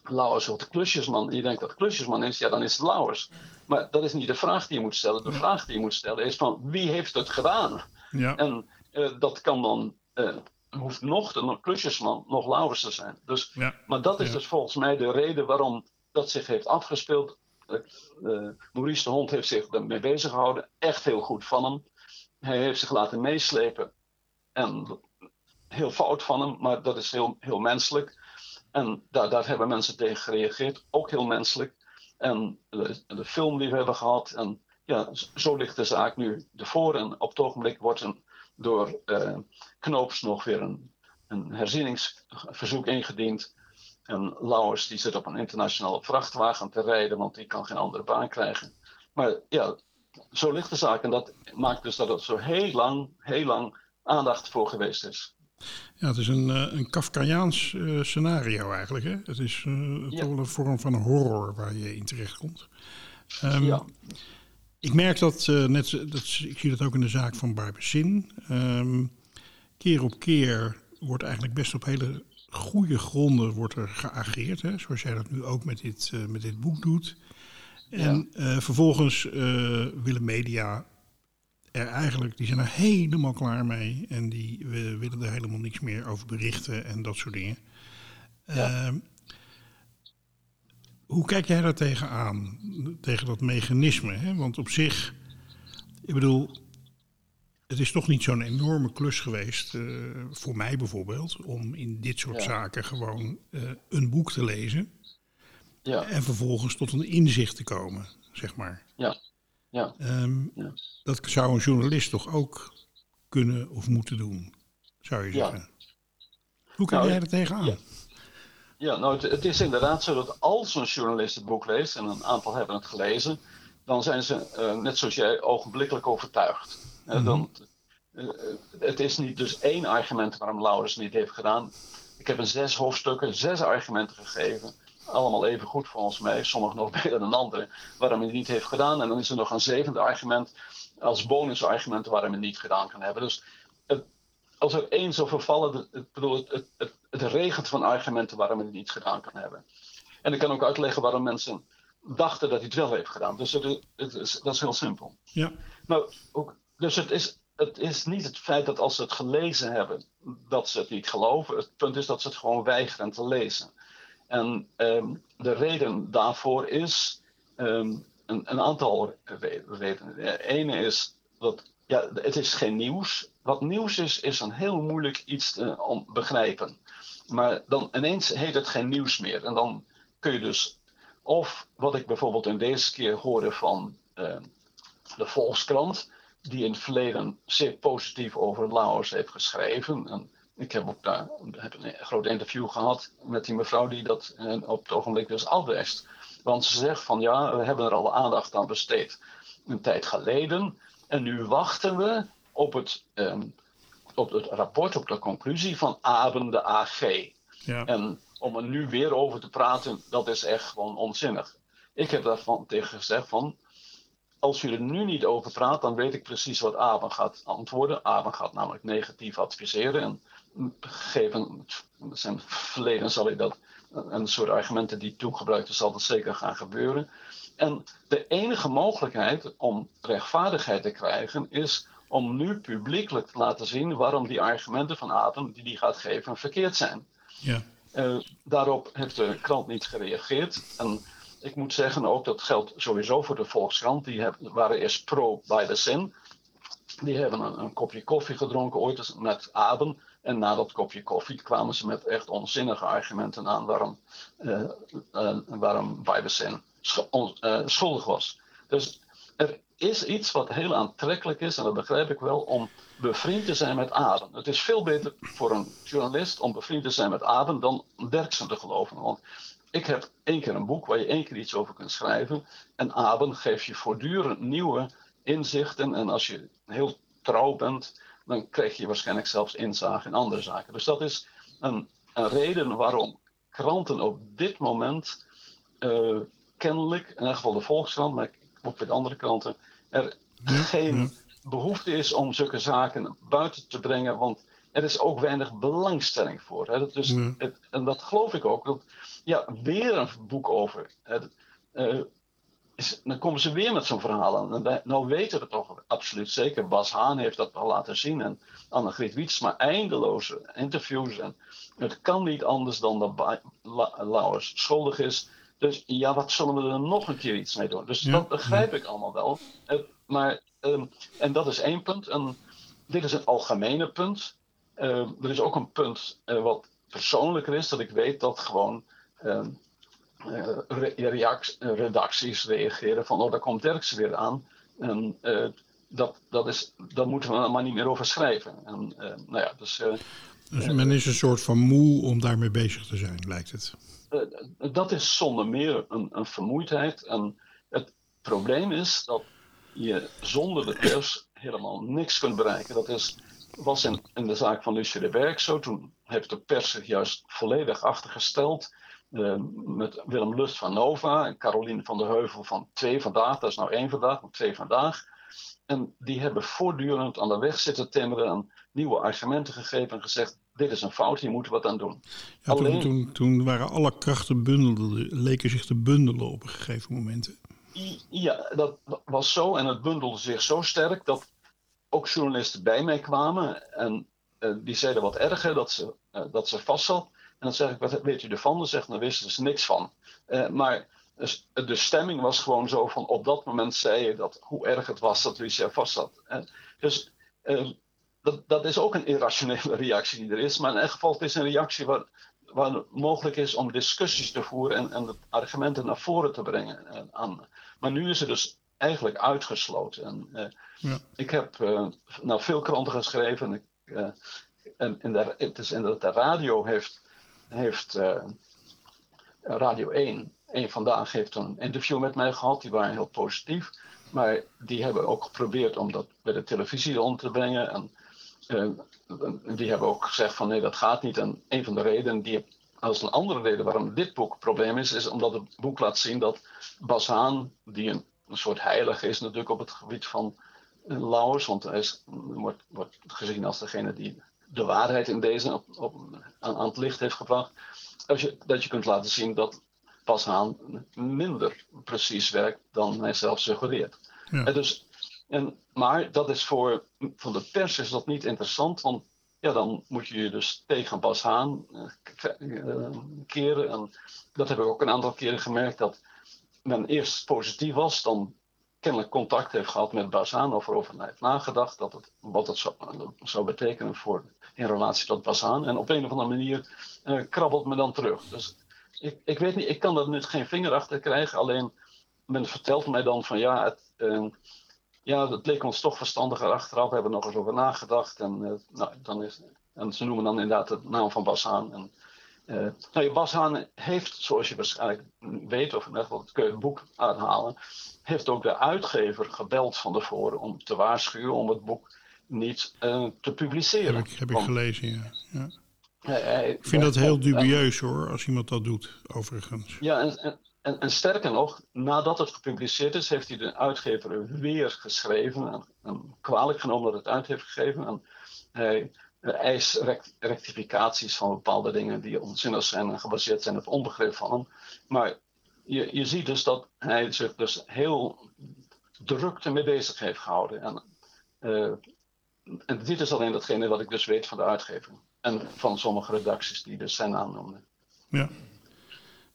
Lauwers of de klusjesman, en je denkt dat het klusjesman is, ja dan is het Lauwers. Maar dat is niet de vraag die je moet stellen. De vraag die je moet stellen is van wie heeft het gedaan? Ja. En eh, dat kan dan, eh, hoeft nog de klusjesman, nog Lauwers te zijn. Dus, Ja. maar dat is Ja. dus volgens mij de reden waarom dat zich heeft afgespeeld. Eh, Maurice de Hond heeft zich ermee bezig gehouden. Echt heel goed van hem. Hij heeft zich laten meeslepen. En heel fout van hem, maar dat is heel, heel menselijk. En daar, daar hebben mensen tegen gereageerd. Ook heel menselijk. En de, de film die we hebben gehad. En ja, zo ligt de zaak nu ervoor. En op het ogenblik wordt een, door uh, Knoops nog weer een, een herzieningsverzoek ingediend. En Lauwers die zit op een internationale vrachtwagen te rijden, want die kan geen andere baan krijgen. Maar ja, zo ligt de zaak. En dat maakt dus dat er zo heel lang, heel lang aandacht voor geweest is. Ja, het is een, eh, een Kafkaiaans uh, scenario eigenlijk. Hè? Het is uh, ja. toch wel een vorm van horror waar je in terecht komt. Um, ja. Ik merk dat, net, dat, ik zie dat ook in de zaak van Barbezin. Um, keer op keer wordt eigenlijk best op hele goede gronden wordt er geageerd. Hè? Zoals jij dat nu ook met dit, met dit boek doet. En ja. vervolgens willen media er eigenlijk, die zijn er helemaal klaar mee. En die willen er helemaal niks meer over berichten en dat soort dingen. Uh, hoe kijk jij daar tegenaan? Tegen dat mechanisme? Hè? Want op zich, ik bedoel, het is toch niet zo'n enorme klus geweest, uh, voor mij bijvoorbeeld, om in dit soort zaken gewoon uh, een boek te lezen. Ja. En vervolgens tot een inzicht te komen, zeg maar. Ja. Ja. Um, ja. Dat zou een journalist toch ook kunnen of moeten doen, zou je zeggen. Hoe kijk nou, jij er tegenaan? Ja. nou het, het, is inderdaad zo dat als een journalist het boek leest, en een aantal hebben het gelezen, dan zijn ze, uh, net zoals jij, ogenblikkelijk overtuigd. Mm -hmm. dan, uh, het is niet dus één argument waarom Laurens niet heeft gedaan. Ik heb een zes hoofdstukken, zes argumenten gegeven allemaal even goed volgens mij, sommige nog beter dan andere, waarom hij het niet heeft gedaan. En dan is er nog een zevende argument als bonusargument waarom hij het niet gedaan kan hebben. Dus als er één zou vervallen, het, bedoel, het, het, het, regent van argumenten waarom hij het niet gedaan kan hebben. En ik kan ook uitleggen waarom mensen dachten dat hij het wel heeft gedaan. Dus het, is, dat is heel simpel. Ja. Nou, ook, dus het is, het is niet het feit dat als ze het gelezen hebben, dat ze het niet geloven. Het punt is dat ze het gewoon weigeren te lezen. En um, de reden daarvoor is um, een, een, aantal redenen. De ene is dat ja, het is geen nieuws. Wat nieuws is, is een heel moeilijk iets te om, begrijpen. Maar dan ineens heet het geen nieuws meer. En dan kun je dus, of wat ik bijvoorbeeld in deze keer hoorde van uh, de Volkskrant, die in het verleden zeer positief over Laos heeft geschreven. En ik heb ook daar heb een groot interview gehad met die mevrouw die dat eh, op het ogenblik dus afwijst. Want ze zegt van ja, we hebben er al aandacht aan besteed een tijd geleden. En nu wachten we op het, um, op het rapport, op de conclusie van Aben de AG. Ja. En om er nu weer over te praten, dat is echt gewoon onzinnig. Ik heb daarvan tegen gezegd van, als u er nu niet over praat, dan weet ik precies wat Aben gaat antwoorden. Aben gaat namelijk negatief adviseren. En gegeven zijn verleden zal ik dat, een soort argumenten die toen gebruikte, zal dat zeker gaan gebeuren. En de enige mogelijkheid om rechtvaardigheid te krijgen is om nu publiekelijk te laten zien waarom die argumenten van Aten die die gaat geven verkeerd zijn. Ja. Uh, daarop heeft de krant niet gereageerd. En ik moet zeggen ook dat geldt sowieso voor de Volkskrant. Die hebben, waren eerst pro bij de zin. Die hebben een, een, kopje koffie gedronken ooit met Aben. En na dat kopje koffie kwamen ze met echt onzinnige argumenten aan waarom, uh, uh, waarom schuldig was. Dus er is iets wat heel aantrekkelijk is, en dat begrijp ik wel, om bevriend te zijn met Aden. Het is veel beter voor een journalist om bevriend te zijn met Aden dan Derksen te geloven. Want ik heb één keer een boek waar je één keer iets over kunt schrijven. En Aben geeft je voortdurend nieuwe inzichten. En als je heel trouw bent, dan krijg je waarschijnlijk zelfs inzage in andere zaken. Dus dat is een, reden waarom kranten op dit moment uh, kennelijk, in ieder geval de Volkskrant, maar ook de andere kranten, er geen behoefte is om zulke zaken buiten te brengen, want er is ook weinig belangstelling voor. Hè. Dat is, het, en dat geloof ik ook. Dat, ja, weer een boek over. Het, uh, dan komen ze weer met zo'n verhaal aan. Nou weten we toch absoluut zeker. Bas Haan heeft dat al laten zien. En Annegriet Wiets, maar eindeloze interviews. En het kan niet anders dan dat Lauwers schuldig is. Dus ja, wat zullen we er nog een keer iets mee doen? Dus dat begrijp ik allemaal wel. Uh, maar, um, en dat is één punt. En dit is een algemene punt. Uh, er is ook een punt uh, wat persoonlijker is. Dat ik weet dat gewoon uh, redacties reageren van, oh, daar komt Derksen weer aan. En dat, dat, is, dat moeten we maar niet meer over schrijven. En, nou ja, dus, dus men is een soort van moe om daarmee bezig te zijn, lijkt het. Dat is zonder meer een, een vermoeidheid. En het probleem is dat je zonder de pers helemaal niks kunt bereiken. Dat is, was in, in de zaak van Lucie de Berg zo. Toen heeft de pers zich juist volledig achtergesteld. Uh, met Willem Lust van Nova en Caroline van der Heuvel van Twee Vandaag. Dat is nou één vandaag, maar Twee Vandaag. En die hebben voortdurend aan de weg zitten timmeren en nieuwe argumenten gegeven en gezegd: dit is een fout, hier moeten we wat aan doen. Ja, Alleen, toen, toen, waren alle krachten bundelde, leken zich te bundelen op een gegeven moment. Ja, dat was zo en het bundelde zich zo sterk dat ook journalisten bij mij kwamen en uh, die zeiden wat erger dat ze, uh, dat ze vast zat. En dan zeg ik, wat weet u ervan? Dan zegt dan wisten ze niks van. Uh, maar dus, de stemming was gewoon zo van op dat moment zei je dat hoe erg het was dat Lucia vast zat. dus dat, dat is ook een irrationele reactie die er is. Maar in elk geval het is een reactie waar, waar het mogelijk is om discussies te voeren en, en de argumenten naar voren te brengen. Aan. Maar nu is het dus eigenlijk uitgesloten. En, uh, ja. Ik heb uh, nou, veel kranten geschreven. Ik, uh, en, en de, het is inderdaad, de radio heeft, heeft Radio 1, één vandaag heeft een interview met mij gehad. Die waren heel positief. Maar die hebben ook geprobeerd om dat bij de televisie onder te brengen. En die hebben ook gezegd van nee, dat gaat niet. En een van de redenen die als een andere reden waarom dit boek een probleem is, is omdat het boek laat zien dat Bas Haan, die een, een soort heilige is natuurlijk op het gebied van uh, want hij is, wordt, wordt gezien als degene die de waarheid in deze op, op, aan, aan, het licht heeft gebracht, als je, dat je kunt laten zien dat Bas Haan minder precies werkt dan hij zelf suggereert. Ja. En dus, en, maar dat is voor de pers is dat niet interessant, want ja, dan moet je je dus tegen Bas Haan uh, keren. En dat heb ik ook een aantal keren gemerkt, dat men eerst positief was, dan kennelijk contact heeft gehad met Bas Haan of erover heeft nagedacht dat het, wat het zou, betekenen voor, in relatie tot Bas Haan. En op een of andere manier uh, krabbelt me dan terug. Dus ik, ik weet niet, ik kan er nu geen vinger achter krijgen, alleen men vertelt mij dan van ja, het, ja, dat leek ons toch verstandiger achteraf. We hebben nog eens over nagedacht. En, uh, nou, dan is, en ze noemen dan inderdaad de naam van Bas Haan. En, uh, nou, Bas Haan heeft, zoals je waarschijnlijk weet, of net wat kun je het boek aanhalen, heeft ook de uitgever gebeld van tevoren om te waarschuwen om het boek niet uh, te publiceren. Heb ik, heb ik gelezen, ja. ja. Hij, ik vind dat heel dubieus hoor, als iemand dat doet, overigens. Ja, en, en en, sterker nog, nadat het gepubliceerd is, heeft hij de uitgever weer geschreven en, kwalijk genomen dat het uit heeft gegeven. En hij eist rectificaties van bepaalde dingen die onzinnig zijn en gebaseerd zijn op onbegrip van hem. Maar je, je ziet dus dat hij zich dus heel druk ermee bezig heeft gehouden. En, uh, en dit is alleen datgene wat ik dus weet van de uitgever. En van sommige redacties die dus zijn aannoemden. Ja.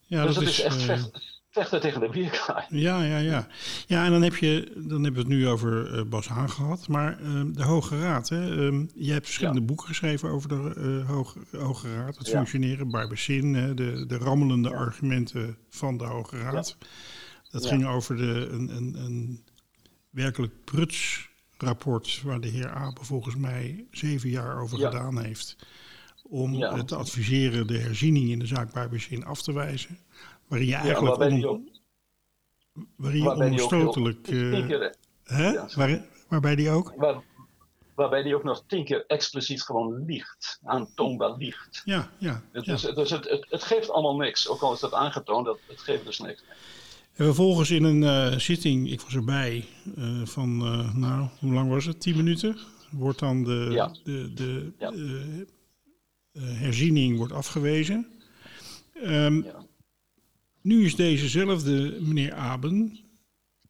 Ja, dus dat, is, echt uh, vechten tegen de bierkaai. Ja, ja, ja. Ja, en dan, heb je, dan hebben we het nu over uh, Bas Haan gehad. Maar uh, de Hoge Raad, hè? Um, jij hebt verschillende ja. boeken geschreven over de uh, Hoge, Hoge Raad. Het ja. functioneren, Barbecin, de, de rammelende ja. argumenten van de Hoge Raad. Dat ging over de, een, een, een werkelijk pruts rapport... waar de heer Ape volgens mij zeven jaar over gedaan heeft om ja. te adviseren de herziening in de zaak Barbecin af te wijzen. Waarin je eigenlijk ja, on, waarin je onstotelijk... Uh, hè? Ja, Waar, waarbij die ook... Waar, waarbij die ook nog tien keer expliciet gewoon liegt. Aantoonbaar liegt. Ja, ja. Dus, ja. dus het, het, het, geeft allemaal niks. Ook al is dat aangetoond, dat, het geeft dus niks. En vervolgens in een uh, zitting, ik was erbij, uh, van, nou, hoe lang was het? Tien minuten? Wordt dan de, de, de uh, herziening wordt afgewezen. Um, ja. Nu is dezezelfde meneer Aben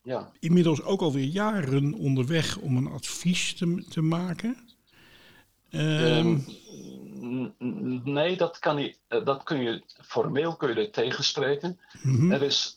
ja. inmiddels ook alweer jaren onderweg om een advies te, te maken. Um, um, nee, dat, kan niet, eh, dat kun je formeel kun je tegenspreken. Mm -hmm. er is,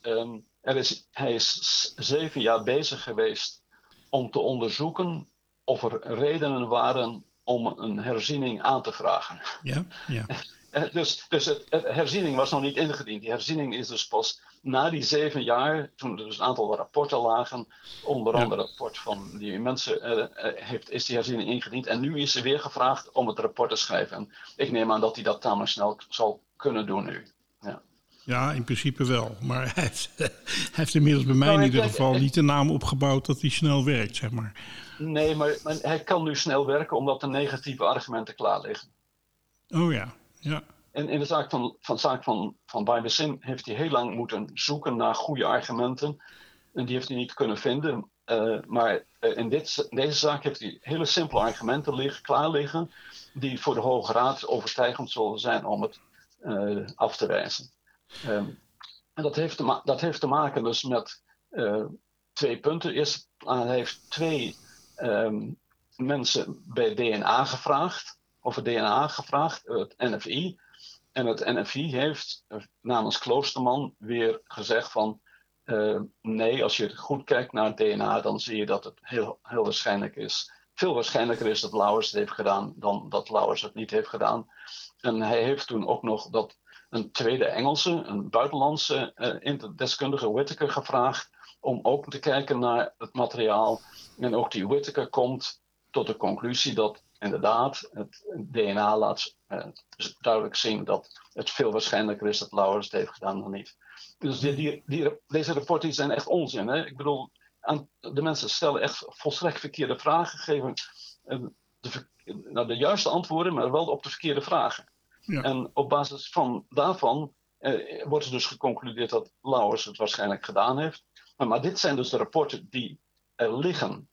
er is, hij is zeven jaar bezig geweest om te onderzoeken of er redenen waren om een herziening aan te vragen. Ja, ja. Eh, dus dus het, het herziening was nog niet ingediend. Die herziening is dus pas na die zeven jaar, toen er dus een aantal rapporten lagen, onder Ja. andere het rapport van die mensen, eh, eh, heeft, is die herziening ingediend. En nu is ze weer gevraagd om het rapport te schrijven. En ik neem aan dat hij dat tamelijk snel zal kunnen doen nu. Ja, in principe wel. Maar hij heeft, hij heeft inmiddels bij mij Nou, in ieder geval niet de naam opgebouwd dat hij snel werkt, zeg maar. Nee, maar, maar hij kan nu snel werken omdat de negatieve argumenten klaar liggen. Oh ja, ja. En in de zaak van, van, zaak van, van Bijbesin heeft hij heel lang moeten zoeken naar goede argumenten. En die heeft hij niet kunnen vinden. Eh, maar eh, in dit, deze zaak heeft hij hele simpele argumenten liggen, klaar liggen. Die voor de Hoge Raad overtuigend zullen zijn om het eh, af te wijzen. Ehm, en dat heeft, te dat heeft te maken dus met eh, twee punten. Eerst, eh, hij heeft twee ehm, mensen bij DNA gevraagd. Het DNA gevraagd, het NFI. En het NFI heeft eh, namens Kloosterman weer gezegd van... nee, als je goed kijkt naar het DNA, dan zie je dat het heel, heel waarschijnlijk is. Veel waarschijnlijker is dat Lauwers het heeft gedaan dan dat Lauwers het niet heeft gedaan. En hij heeft toen ook nog dat een tweede Engelse, een buitenlandse eh, inter- deskundige Whittaker gevraagd om ook te kijken naar het materiaal. En ook die Whittaker komt tot de conclusie dat inderdaad het DNA laat eh, duidelijk zien dat het veel waarschijnlijker is dat Lauwers het heeft gedaan dan niet. Dus die, die, deze rapporten zijn echt onzin. Hè? Ik bedoel, aan, de mensen stellen echt volstrekt verkeerde vragen, geven eh, de, nou, de juiste antwoorden, maar wel op de verkeerde vragen. En op basis van daarvan eh, wordt er dus geconcludeerd dat Lauwers het waarschijnlijk gedaan heeft. Maar, dit zijn dus de rapporten die er liggen.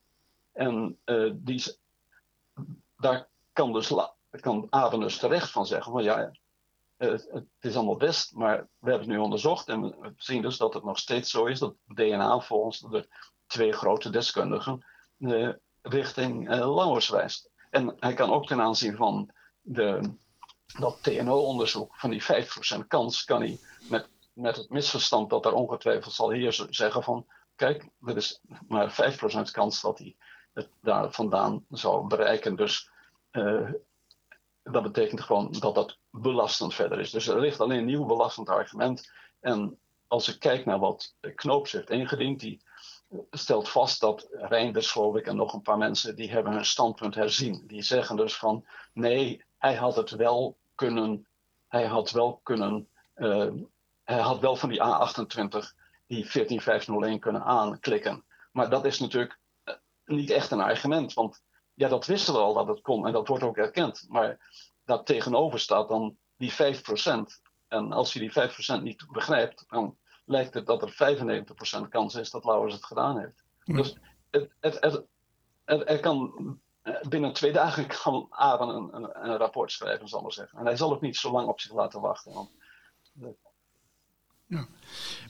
En eh, die, daar kan dus kan Aben dus terecht van zeggen van ja, eh, het is allemaal best, maar we hebben het nu onderzocht en we zien dus dat het nog steeds zo is dat DNA volgens de twee grote deskundigen eh, richting eh Lauwers wijst. En hij kan ook ten aanzien van de, dat TNO-onderzoek van die 5% kans, kan hij met, met het misverstand dat er ongetwijfeld zal heersen zeggen van kijk, er is maar 5% kans dat hij het daar vandaan zou bereiken. Dus eh, dat betekent gewoon dat dat belastend verder is. Dus er ligt alleen een nieuw belastend argument. En als ik kijk naar wat Knoops heeft ingediend, die stelt vast dat Reinders, geloof ik, en nog een paar mensen, die hebben hun standpunt herzien. Die zeggen dus van, nee, hij had het wel kunnen, hij had wel kunnen, eh, hij had wel van die A28 die 14501 kunnen aanklikken. Maar dat is natuurlijk eh, niet echt een argument, want ja, dat wisten we al dat het kon en dat wordt ook erkend. Maar daar tegenover staat dan die 5%. En als je die 5% niet begrijpt, dan lijkt het dat er 95% kans is dat Lauwers het gedaan heeft. Ja. Dus het, het, het, er, er kan, binnen twee dagen kan Aaron een, een, een rapport schrijven, zal ik maar zeggen. En hij zal ook niet zo lang op zich laten wachten. Want,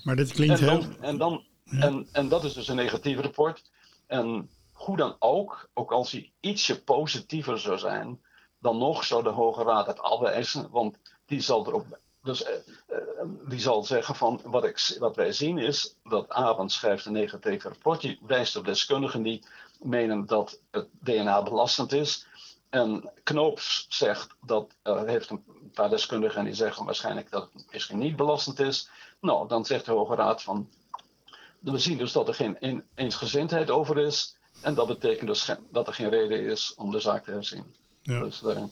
Maar dit klinkt en, heel... en, dan, Ja. en, en dat is dus een negatief rapport. En hoe dan ook, ook als hij ietsje positiever zou zijn, dan nog zou de Hoge Raad het afwijzen. Want die zal erop. Dus eh, eh, die zal zeggen van wat, ik, wat wij zien is dat Avond schrijft een negatief rapport. Die wijst op deskundigen die menen dat het DNA belastend is. En Knoops zegt dat er heeft een paar deskundigen die zeggen waarschijnlijk dat het misschien niet belastend is. Nou, dan zegt de Hoge Raad van we zien dus dat er geen een- eensgezindheid over is. En dat betekent dus dat er geen reden is om de zaak te herzien. Ja. Dus, eh,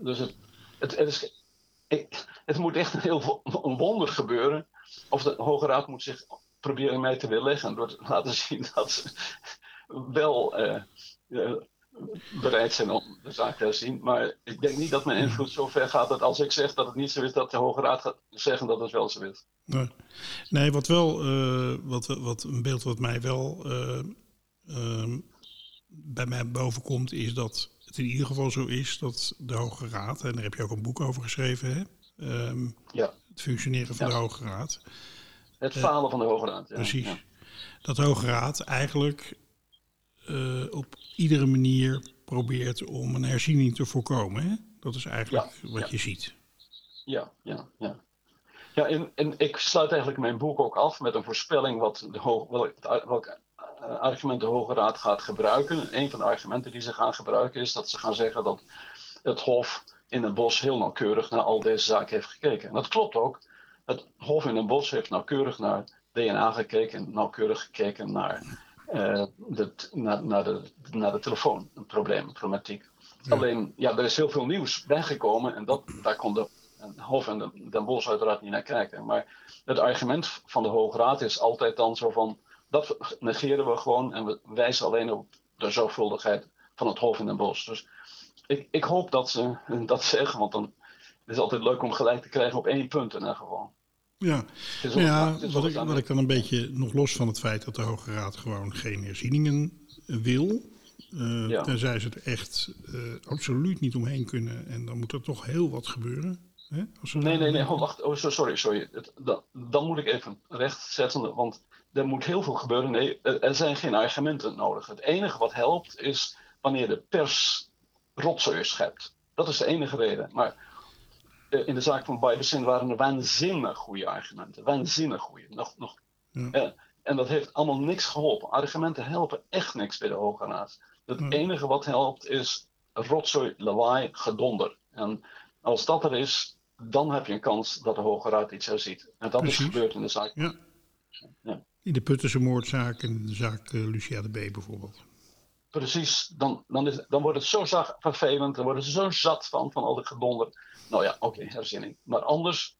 dus het, het, het, is, het moet echt een heel een wonder gebeuren. Of de Hoge Raad moet zich proberen mij te weerleggen. Door te laten zien dat ze wel eh, eh, bereid zijn om de zaak te herzien. Maar ik denk niet dat mijn invloed zo ver gaat dat als ik zeg dat het niet zo is, dat de Hoge Raad gaat zeggen dat het wel zo is. Nee, nee wat wel, eh, wat, wat een beeld wat mij wel eh, ehm, bij mij boven komt, is dat het in ieder geval zo is dat de Hoge Raad, en daar heb je ook een boek over geschreven, hè? Ehm, Ja, het functioneren van Ja. de Hoge Raad. het falen van de Hoge Raad. Ja, Precies. ja. Dat de Hoge Raad eigenlijk eh, op iedere manier probeert om een herziening te voorkomen. Hè? Dat is eigenlijk wat ja. je ziet. Ja, ja, ja. Ja, en, en ik sluit eigenlijk mijn boek ook af met een voorspelling wat de hoog, welk, welk eh, argument de Hoge Raad gaat gebruiken. Een van de argumenten die ze gaan gebruiken is dat ze gaan zeggen dat het Hof in Den Bosch heel nauwkeurig naar al deze zaken heeft gekeken. En dat klopt ook. Het Hof in Den Bosch heeft nauwkeurig naar DNA gekeken, nauwkeurig gekeken naar, uh, de, naar, naar, de, naar de telefoon, een probleem, een problematiek. Alleen, ja, er is heel veel nieuws bijgekomen en dat, daar kon de Hof en Den Bosch uiteraard niet naar kijken. Maar het argument van de Hoge Raad is altijd dan zo van, dat negeren we gewoon en we wijzen alleen op de zorgvuldigheid van het Hof in Den Bosch. Dus ik, ik hoop dat ze dat zeggen, want dan is het altijd leuk om gelijk te krijgen op één punt in ieder geval. Ja, nou ja wat, ik, wat ik dan een beetje, nog los van het feit dat de Hoge Raad gewoon geen herzieningen wil, uh, ja. tenzij ze er echt uh, absoluut niet omheen kunnen. En dan moet er toch heel wat gebeuren. Hè? Als nee, nee, nee, oh, wacht. Oh, sorry, sorry. Het, dan, dan, moet ik even rechtzetten, want er moet heel veel gebeuren. Nee, er zijn geen argumenten nodig. Het enige wat helpt is wanneer de pers rotzooi schept. Dat is de enige reden. Maar in de zaak van Bijbezin waren er waanzinnig goede argumenten. Waanzinnig goede. Nog, nog. Ja. en dat heeft allemaal niks geholpen. Argumenten helpen echt niks bij de Hoge Raad. Het enige wat helpt is rotzooi, lawaai, gedonder. En als dat er is, dan heb je een kans dat de Hoge Raad iets herziet. En dat Precies. is gebeurd in de zaak. Ja. ja. In de Puttense moordzaak en de zaak uh, Lucia de B bijvoorbeeld. Precies, dan, dan, is, dan wordt het zo vervelend, dan worden ze zo zat van, van al die gedonder. Nou ja, oké, okay, herzinning. Maar anders,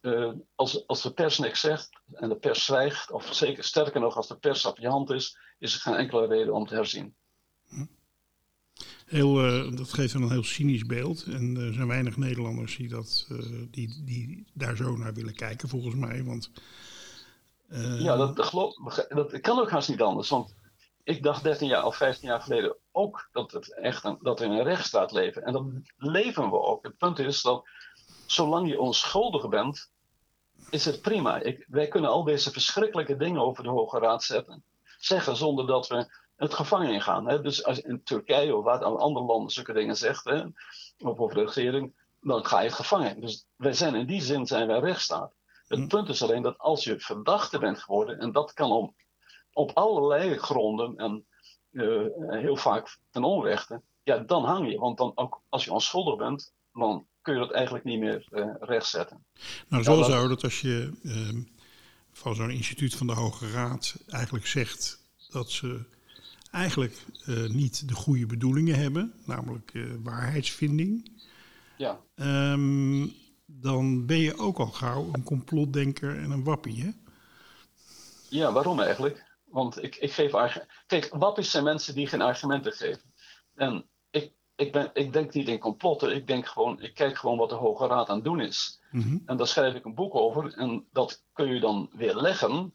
uh, als, als de pers niks zegt en de pers zwijgt, of zeker sterker nog, als de pers op je hand is, is er geen enkele reden om te herzien. Heel, uh, dat geeft een heel cynisch beeld. En er zijn weinig Nederlanders die, dat, uh, die, die daar zo naar willen kijken, volgens mij. Want. Ja, dat, dat, dat kan ook haast niet anders. Want ik dacht 13 jaar of 15 jaar geleden ook dat, het echt een, dat we in een rechtsstaat leven. En dat leven we ook. Het punt is dat zolang je onschuldig bent, is het prima. Ik, wij kunnen al deze verschrikkelijke dingen over de Hoge Raad zetten, zeggen zonder dat we het gevangen ingaan. Hè? Dus als in Turkije of waar andere landen zulke dingen zegt, hè, of over de regering, dan ga je het gevangen. Dus wij zijn in die zin zijn wij rechtsstaat. Het hm. punt is alleen dat als je verdachte bent geworden, en dat kan om, op allerlei gronden en uh, heel vaak ten onrechte, ja, dan hang je. Want dan ook als je onschuldig bent, dan kun je dat eigenlijk niet meer uh, rechtzetten. Nou, zo zou dat als je uh, van zo'n instituut van de Hoge Raad eigenlijk zegt dat ze eigenlijk uh, niet de goede bedoelingen hebben, namelijk waarheidsvinding, ja. Um, dan ben je ook al gauw een complotdenker en een wappie, hè? Ja, waarom eigenlijk? Want ik, ik geef argumenten. Kijk, wappies zijn mensen die geen argumenten geven. En ik, ik, ben, ik denk niet in complotten, ik, denk gewoon, ik kijk gewoon wat de Hoge Raad aan het doen is. Mm -hmm. En daar schrijf ik een boek over en dat kun je dan weer leggen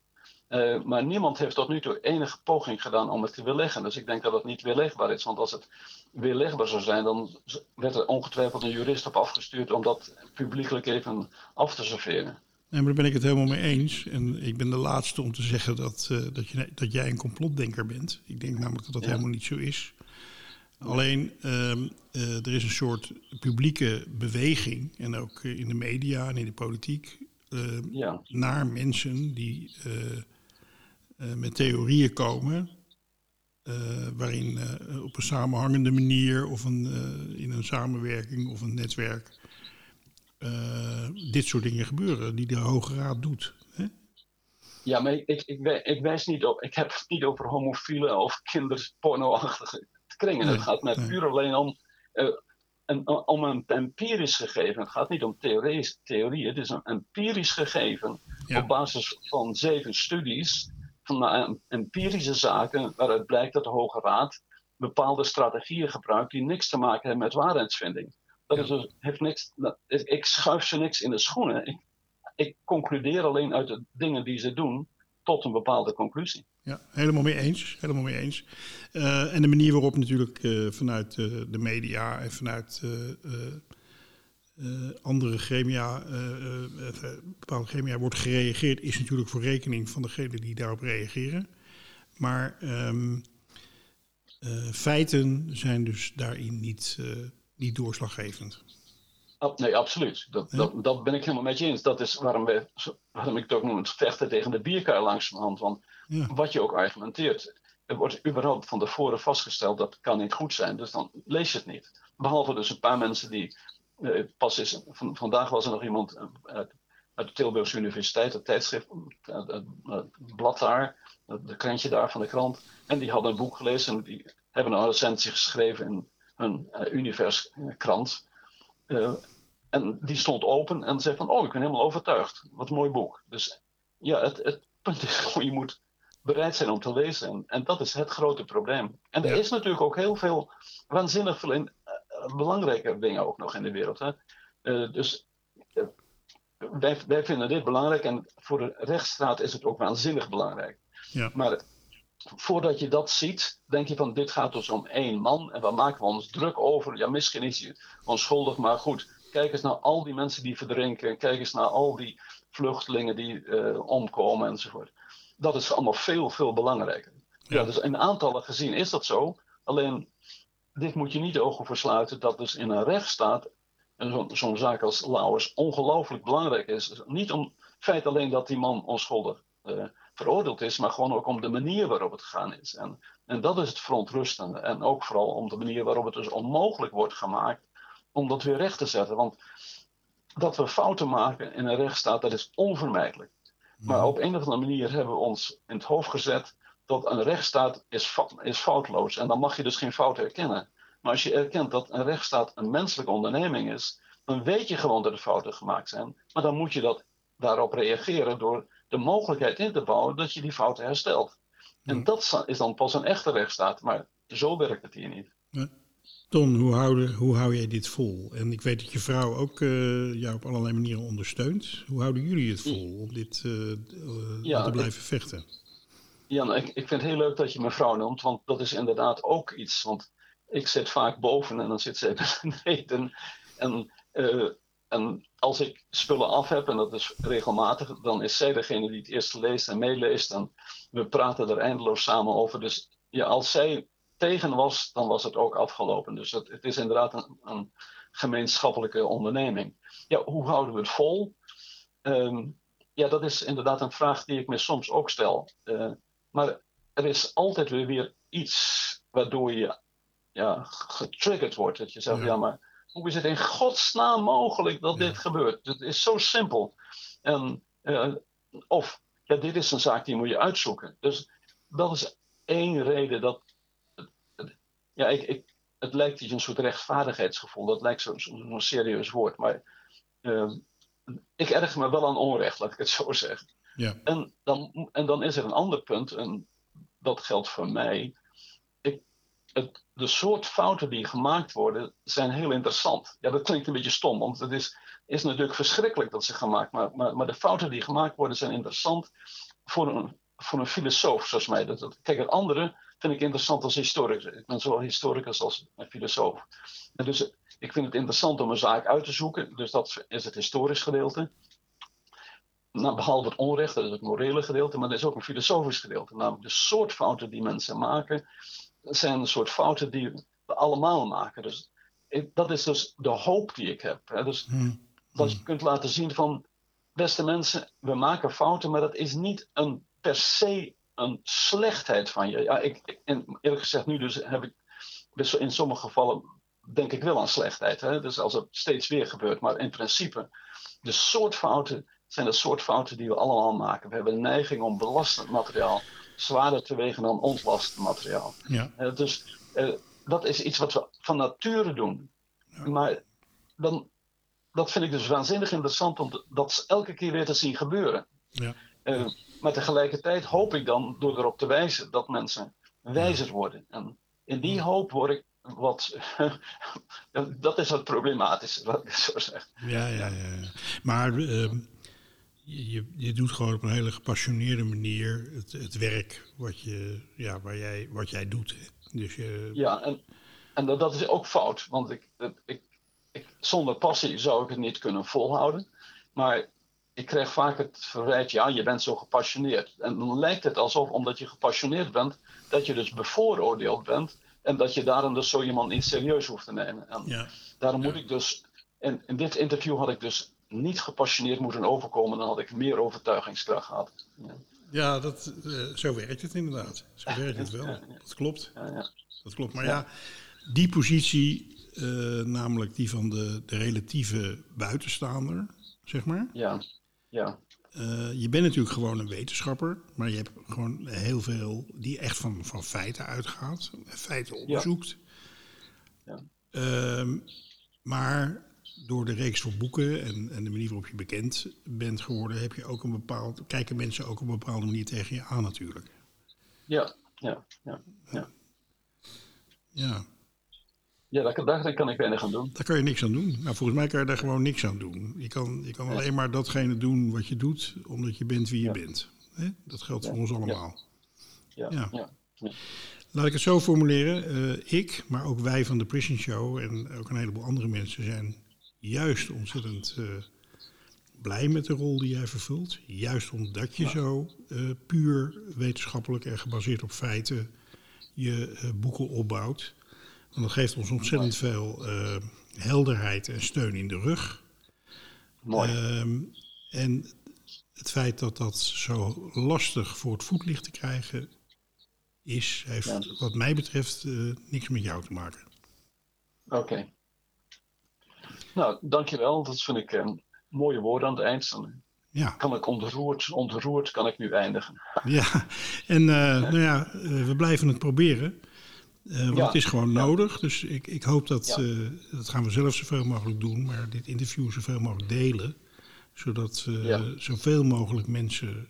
uh, maar niemand heeft tot nu toe enige poging gedaan om het te weerleggen. Dus ik denk dat het niet weerlegbaar is. Want als het weerlegbaar zou zijn, dan werd er ongetwijfeld een jurist op afgestuurd om dat publiekelijk even af te serveren. Nee, maar daar ben ik het helemaal mee eens. En ik ben de laatste om te zeggen dat, uh, dat, je, dat jij een complotdenker bent. Ik denk namelijk dat dat ja. helemaal niet zo is. Alleen, uh, uh, er is een soort publieke beweging, en ook in de media en in de politiek, ja. naar mensen die met theorieën komen. Waarin op een samenhangende manier of een, in een samenwerking of een netwerk dit soort dingen gebeuren die de Hoge Raad doet. Hè? Ja, maar ik, ik, ik, wijs niet op, ik heb het niet over homofiele of kinderpornoachtige kringen. Nee, het gaat mij nee. puur alleen om, een, om een empirisch gegeven. Het gaat niet om theorie, theorie het is een empirisch gegeven ja. op basis van zeven studies van empirische zaken waaruit blijkt dat de Hoge Raad bepaalde strategieën gebruikt die niks te maken hebben met waarheidsvinding. Dat is dus, heeft niks, ik schuif ze niks in de schoenen. Ik, ik concludeer alleen uit de dingen die ze doen tot een bepaalde conclusie. Ja, helemaal mee eens. Helemaal mee eens. Uh, en de manier waarop natuurlijk uh, vanuit uh, de media en vanuit andere gremia, bepaalde gremia wordt gereageerd, is natuurlijk voor rekening van degenen die daarop reageren. Maar um, feiten zijn dus daarin niet, niet doorslaggevend. nee, absoluut. Dat, dat, dat, ben ik helemaal met je eens. Dat is waarom, we, waarom ik het ook noem het vechten tegen de de hand. Want ja. wat je ook argumenteert, er wordt überhaupt van tevoren vastgesteld dat kan niet goed zijn. Dus dan lees je het niet. Behalve dus een paar mensen die eh, pas is, van, vandaag was er nog iemand uit, uit de Tilburgse Universiteit, het tijdschrift, het, het, het blad daar, het krantje daar van de krant. En die hadden een boek gelezen en die hebben een recensie geschreven in hun uh, Universkrant. Uh, en die stond open en zei van, oh, ik ben helemaal overtuigd. Wat een mooi boek. Dus ja, het, het punt is gewoon, je moet bereid zijn om te lezen. En, en dat is het grote probleem. En er is natuurlijk ook heel veel, waanzinnig veel in, uh, belangrijke dingen ook nog in de wereld. Hè? Uh, dus uh, wij, wij vinden dit belangrijk en voor de rechtsstaat is het ook waanzinnig belangrijk. Ja. Maar voordat je dat ziet, denk je van dit gaat dus om één man en waar maken we ons druk over? Ja, misschien is hij onschuldig, maar goed, kijk eens naar al die mensen die verdrinken, kijk eens naar al die vluchtelingen die uh, omkomen enzovoort. Dat is allemaal veel, veel belangrijker. Ja. ja. dus in aantallen gezien is dat zo. Alleen, dit moet je niet de ogen versluiten dat dus in een rechtsstaat zo'n zo zaak als Lauwers ongelooflijk belangrijk is. Niet om het feit alleen dat die man onschuldig uh, veroordeeld is, maar gewoon ook om de manier waarop het gegaan is. En, en dat is het verontrustende. En ook vooral om de manier waarop het dus onmogelijk wordt gemaakt om dat weer recht te zetten. Want dat we fouten maken in een rechtsstaat, dat is onvermijdelijk. Maar op een of andere manier hebben we ons in het hoofd gezet dat een rechtsstaat is, is foutloos. En dan mag je dus geen fout erkennen. Maar als je erkent dat een rechtsstaat een menselijke onderneming is, dan weet je gewoon dat er fouten gemaakt zijn. Maar dan moet je dat, daarop reageren door de mogelijkheid in te bouwen dat je die fouten herstelt. En dat is dan pas een echte rechtsstaat. Maar zo werkt het hier niet. Ja. Ton, hoe, houden, hoe hou jij dit vol? En ik weet dat je vrouw ook uh, jou op allerlei manieren ondersteunt. Hoe houden jullie het vol om dit uh, uh, ja, te blijven ik, vechten? Ja, ik, ik vind het heel leuk dat je me vrouw noemt, want dat is inderdaad ook iets. Want ik zit vaak boven en dan zit zij beneden. En, en als ik spullen af heb, en dat is regelmatig, dan is zij degene die het eerst leest en meeleest. En we praten er eindeloos samen over. Dus ja, als zij tegen was, dan was het ook afgelopen. Dus het, het is inderdaad een, een, gemeenschappelijke onderneming. Ja, hoe houden we het vol? Um, ja, dat is inderdaad een vraag die ik me soms ook stel. Uh, maar er is altijd weer, weer iets waardoor je ja, getriggerd wordt. Dat je zegt, ja. ja, maar hoe is het in godsnaam mogelijk dat ja. dit gebeurt? Het is zo simpel. En, uh, of, ja, dit is een zaak die moet je uitzoeken. Dus dat is één reden dat ja, ik, ik, het lijkt je een soort rechtvaardigheidsgevoel. Dat lijkt zo'n zo, zo serieus woord. Maar uh, ik erg me wel aan onrecht, laat ik het zo zeggen. Ja. En, dan, en dan is er een ander punt, en dat geldt voor mij. De soort fouten die gemaakt worden, zijn heel interessant. Ja, dat klinkt een beetje stom, want het is, is natuurlijk verschrikkelijk dat ze gemaakt maar, maar, maar de fouten die gemaakt worden zijn interessant voor een, voor een filosoof zoals mij. Dat, kijk, het andere vind ik interessant als historicus. Ik ben zowel historicus als filosoof. En dus ik vind het interessant om een zaak uit te zoeken. Dus dat is het historisch gedeelte. Nou, behalve het onrecht, dat is het morele gedeelte, maar er is ook een filosofisch gedeelte. Namelijk de soort fouten die mensen maken, zijn een soort fouten die we allemaal maken. Dus ik, dat is dus de hoop die ik heb. Hè. Dus hmm. dat je kunt laten zien van, beste mensen, we maken fouten, maar dat is niet een per se een slechtheid van je. Ja, ik, en eerlijk gezegd, nu dus heb ik dus in sommige gevallen denk ik wel aan slechtheid. Hè? Dus als het steeds weer gebeurt. Maar in principe, de soort fouten zijn de soort fouten die we allemaal maken. We hebben een neiging om belastend materiaal zwaarder te wegen dan ontlastend materiaal. Ja. Uh, dus uh, dat is iets wat we van nature doen. Ja. Maar dan, dat vind ik dus waanzinnig interessant om dat elke keer weer te zien gebeuren. Ja. Uh, maar tegelijkertijd hoop ik dan door erop te wijzen dat mensen wijzer worden. En in die hoop word ik wat. dat is het problematische, wat ik zo zeg. Ja, ja, ja. Maar uh, je, je doet gewoon op een hele gepassioneerde manier het, het werk wat, je, ja, waar jij, wat jij doet. Dus je... Ja, en, en dat, dat is ook fout. Want ik, ik, ik, zonder passie zou ik het niet kunnen volhouden. Maar ik krijg vaak het verwijt, ja, je bent zo gepassioneerd. En dan lijkt het alsof, omdat je gepassioneerd bent, dat je dus bevooroordeeld bent. En dat je daarom dus zo iemand niet serieus hoeft te nemen. En ja. daarom ja. moet ik dus, in, in dit interview had ik dus niet gepassioneerd moeten overkomen, dan had ik meer overtuigingskracht gehad. Ja, ja dat, uh, zo werkt het inderdaad. Zo werkt het wel. Dat klopt. Dat klopt. Maar ja, die positie eh, namelijk die van de, de relatieve buitenstaander, zeg maar. Ja, ja, Eh, je bent natuurlijk gewoon een wetenschapper, maar je hebt gewoon heel veel die echt van, van feiten uitgaat, feiten onderzoekt. Ja. Ehm, maar door de reeks van boeken en, en de manier waarop je bekend bent geworden, heb je ook een bepaald, kijken mensen ook op een bepaalde manier tegen je aan natuurlijk. ja, ja, ja. Ja, Ja, daar, daar, daar kan ik weinig aan doen. daar kan je niks aan doen. Nou, volgens mij kan je daar gewoon niks aan doen. Je kan, je kan alleen maar datgene doen wat je doet, omdat je bent wie je Ja. bent. Dat geldt Ja. voor ons allemaal. Ja, Ja. ja. ja. Laat ik het zo formuleren. eh, ik, maar ook wij van de Prison Show en ook een heleboel andere mensen zijn juist ontzettend eh, blij met de rol die jij vervult. Juist omdat je zo eh, puur wetenschappelijk en gebaseerd op feiten je eh, boeken opbouwt. Want dat geeft ons ontzettend veel helderheid en steun in de rug. Mooi. Ehm, en het feit dat dat zo lastig voor het voetlicht te krijgen is, heeft Ja. wat mij betreft niks met jou te maken. Oké. Nou, dankjewel. Dat vind ik een mooie woorden aan het eind. Dan Ja, kan ik ontroerd, ontroerd kan ik nu eindigen. ja. en eh, nou ja, eh, we blijven het proberen. Eh, want Ja. het is gewoon nodig. Dus ik, ik hoop dat, dat gaan we zelf zoveel mogelijk doen, maar dit interview zoveel mogelijk delen. Zodat zoveel mogelijk mensen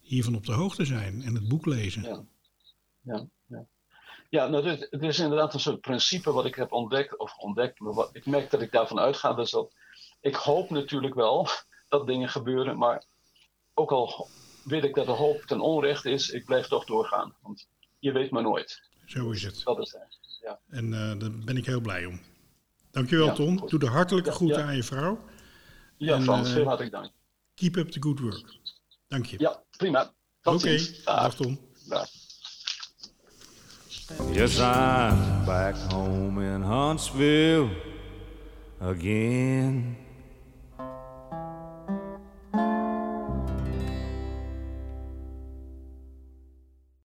hiervan op de hoogte zijn en het boek lezen. Ja. Ja, nou, dit, het is inderdaad een soort principe wat ik heb ontdekt. Of ontdekt, maar wat, ik merk dat ik daarvan uitga. Dus dat, ik hoop natuurlijk wel dat dingen gebeuren. Maar ook al weet ik dat de hoop ten onrechte is, ik blijf toch doorgaan. Want je weet maar nooit. Zo is het. Dat is het. Ja. En eh, daar ben ik heel blij om. Dankjewel, Ja, Ton. goed. Doe de hartelijke Ja, groeten ja. aan je vrouw. Ja, En, Frans, eh, heel hartelijk dank. Keep up the good work. Dank je. Ja, prima. Tot Oké, dag Dag. Ton. Dag. Yes, I'm back home in Huntsville again.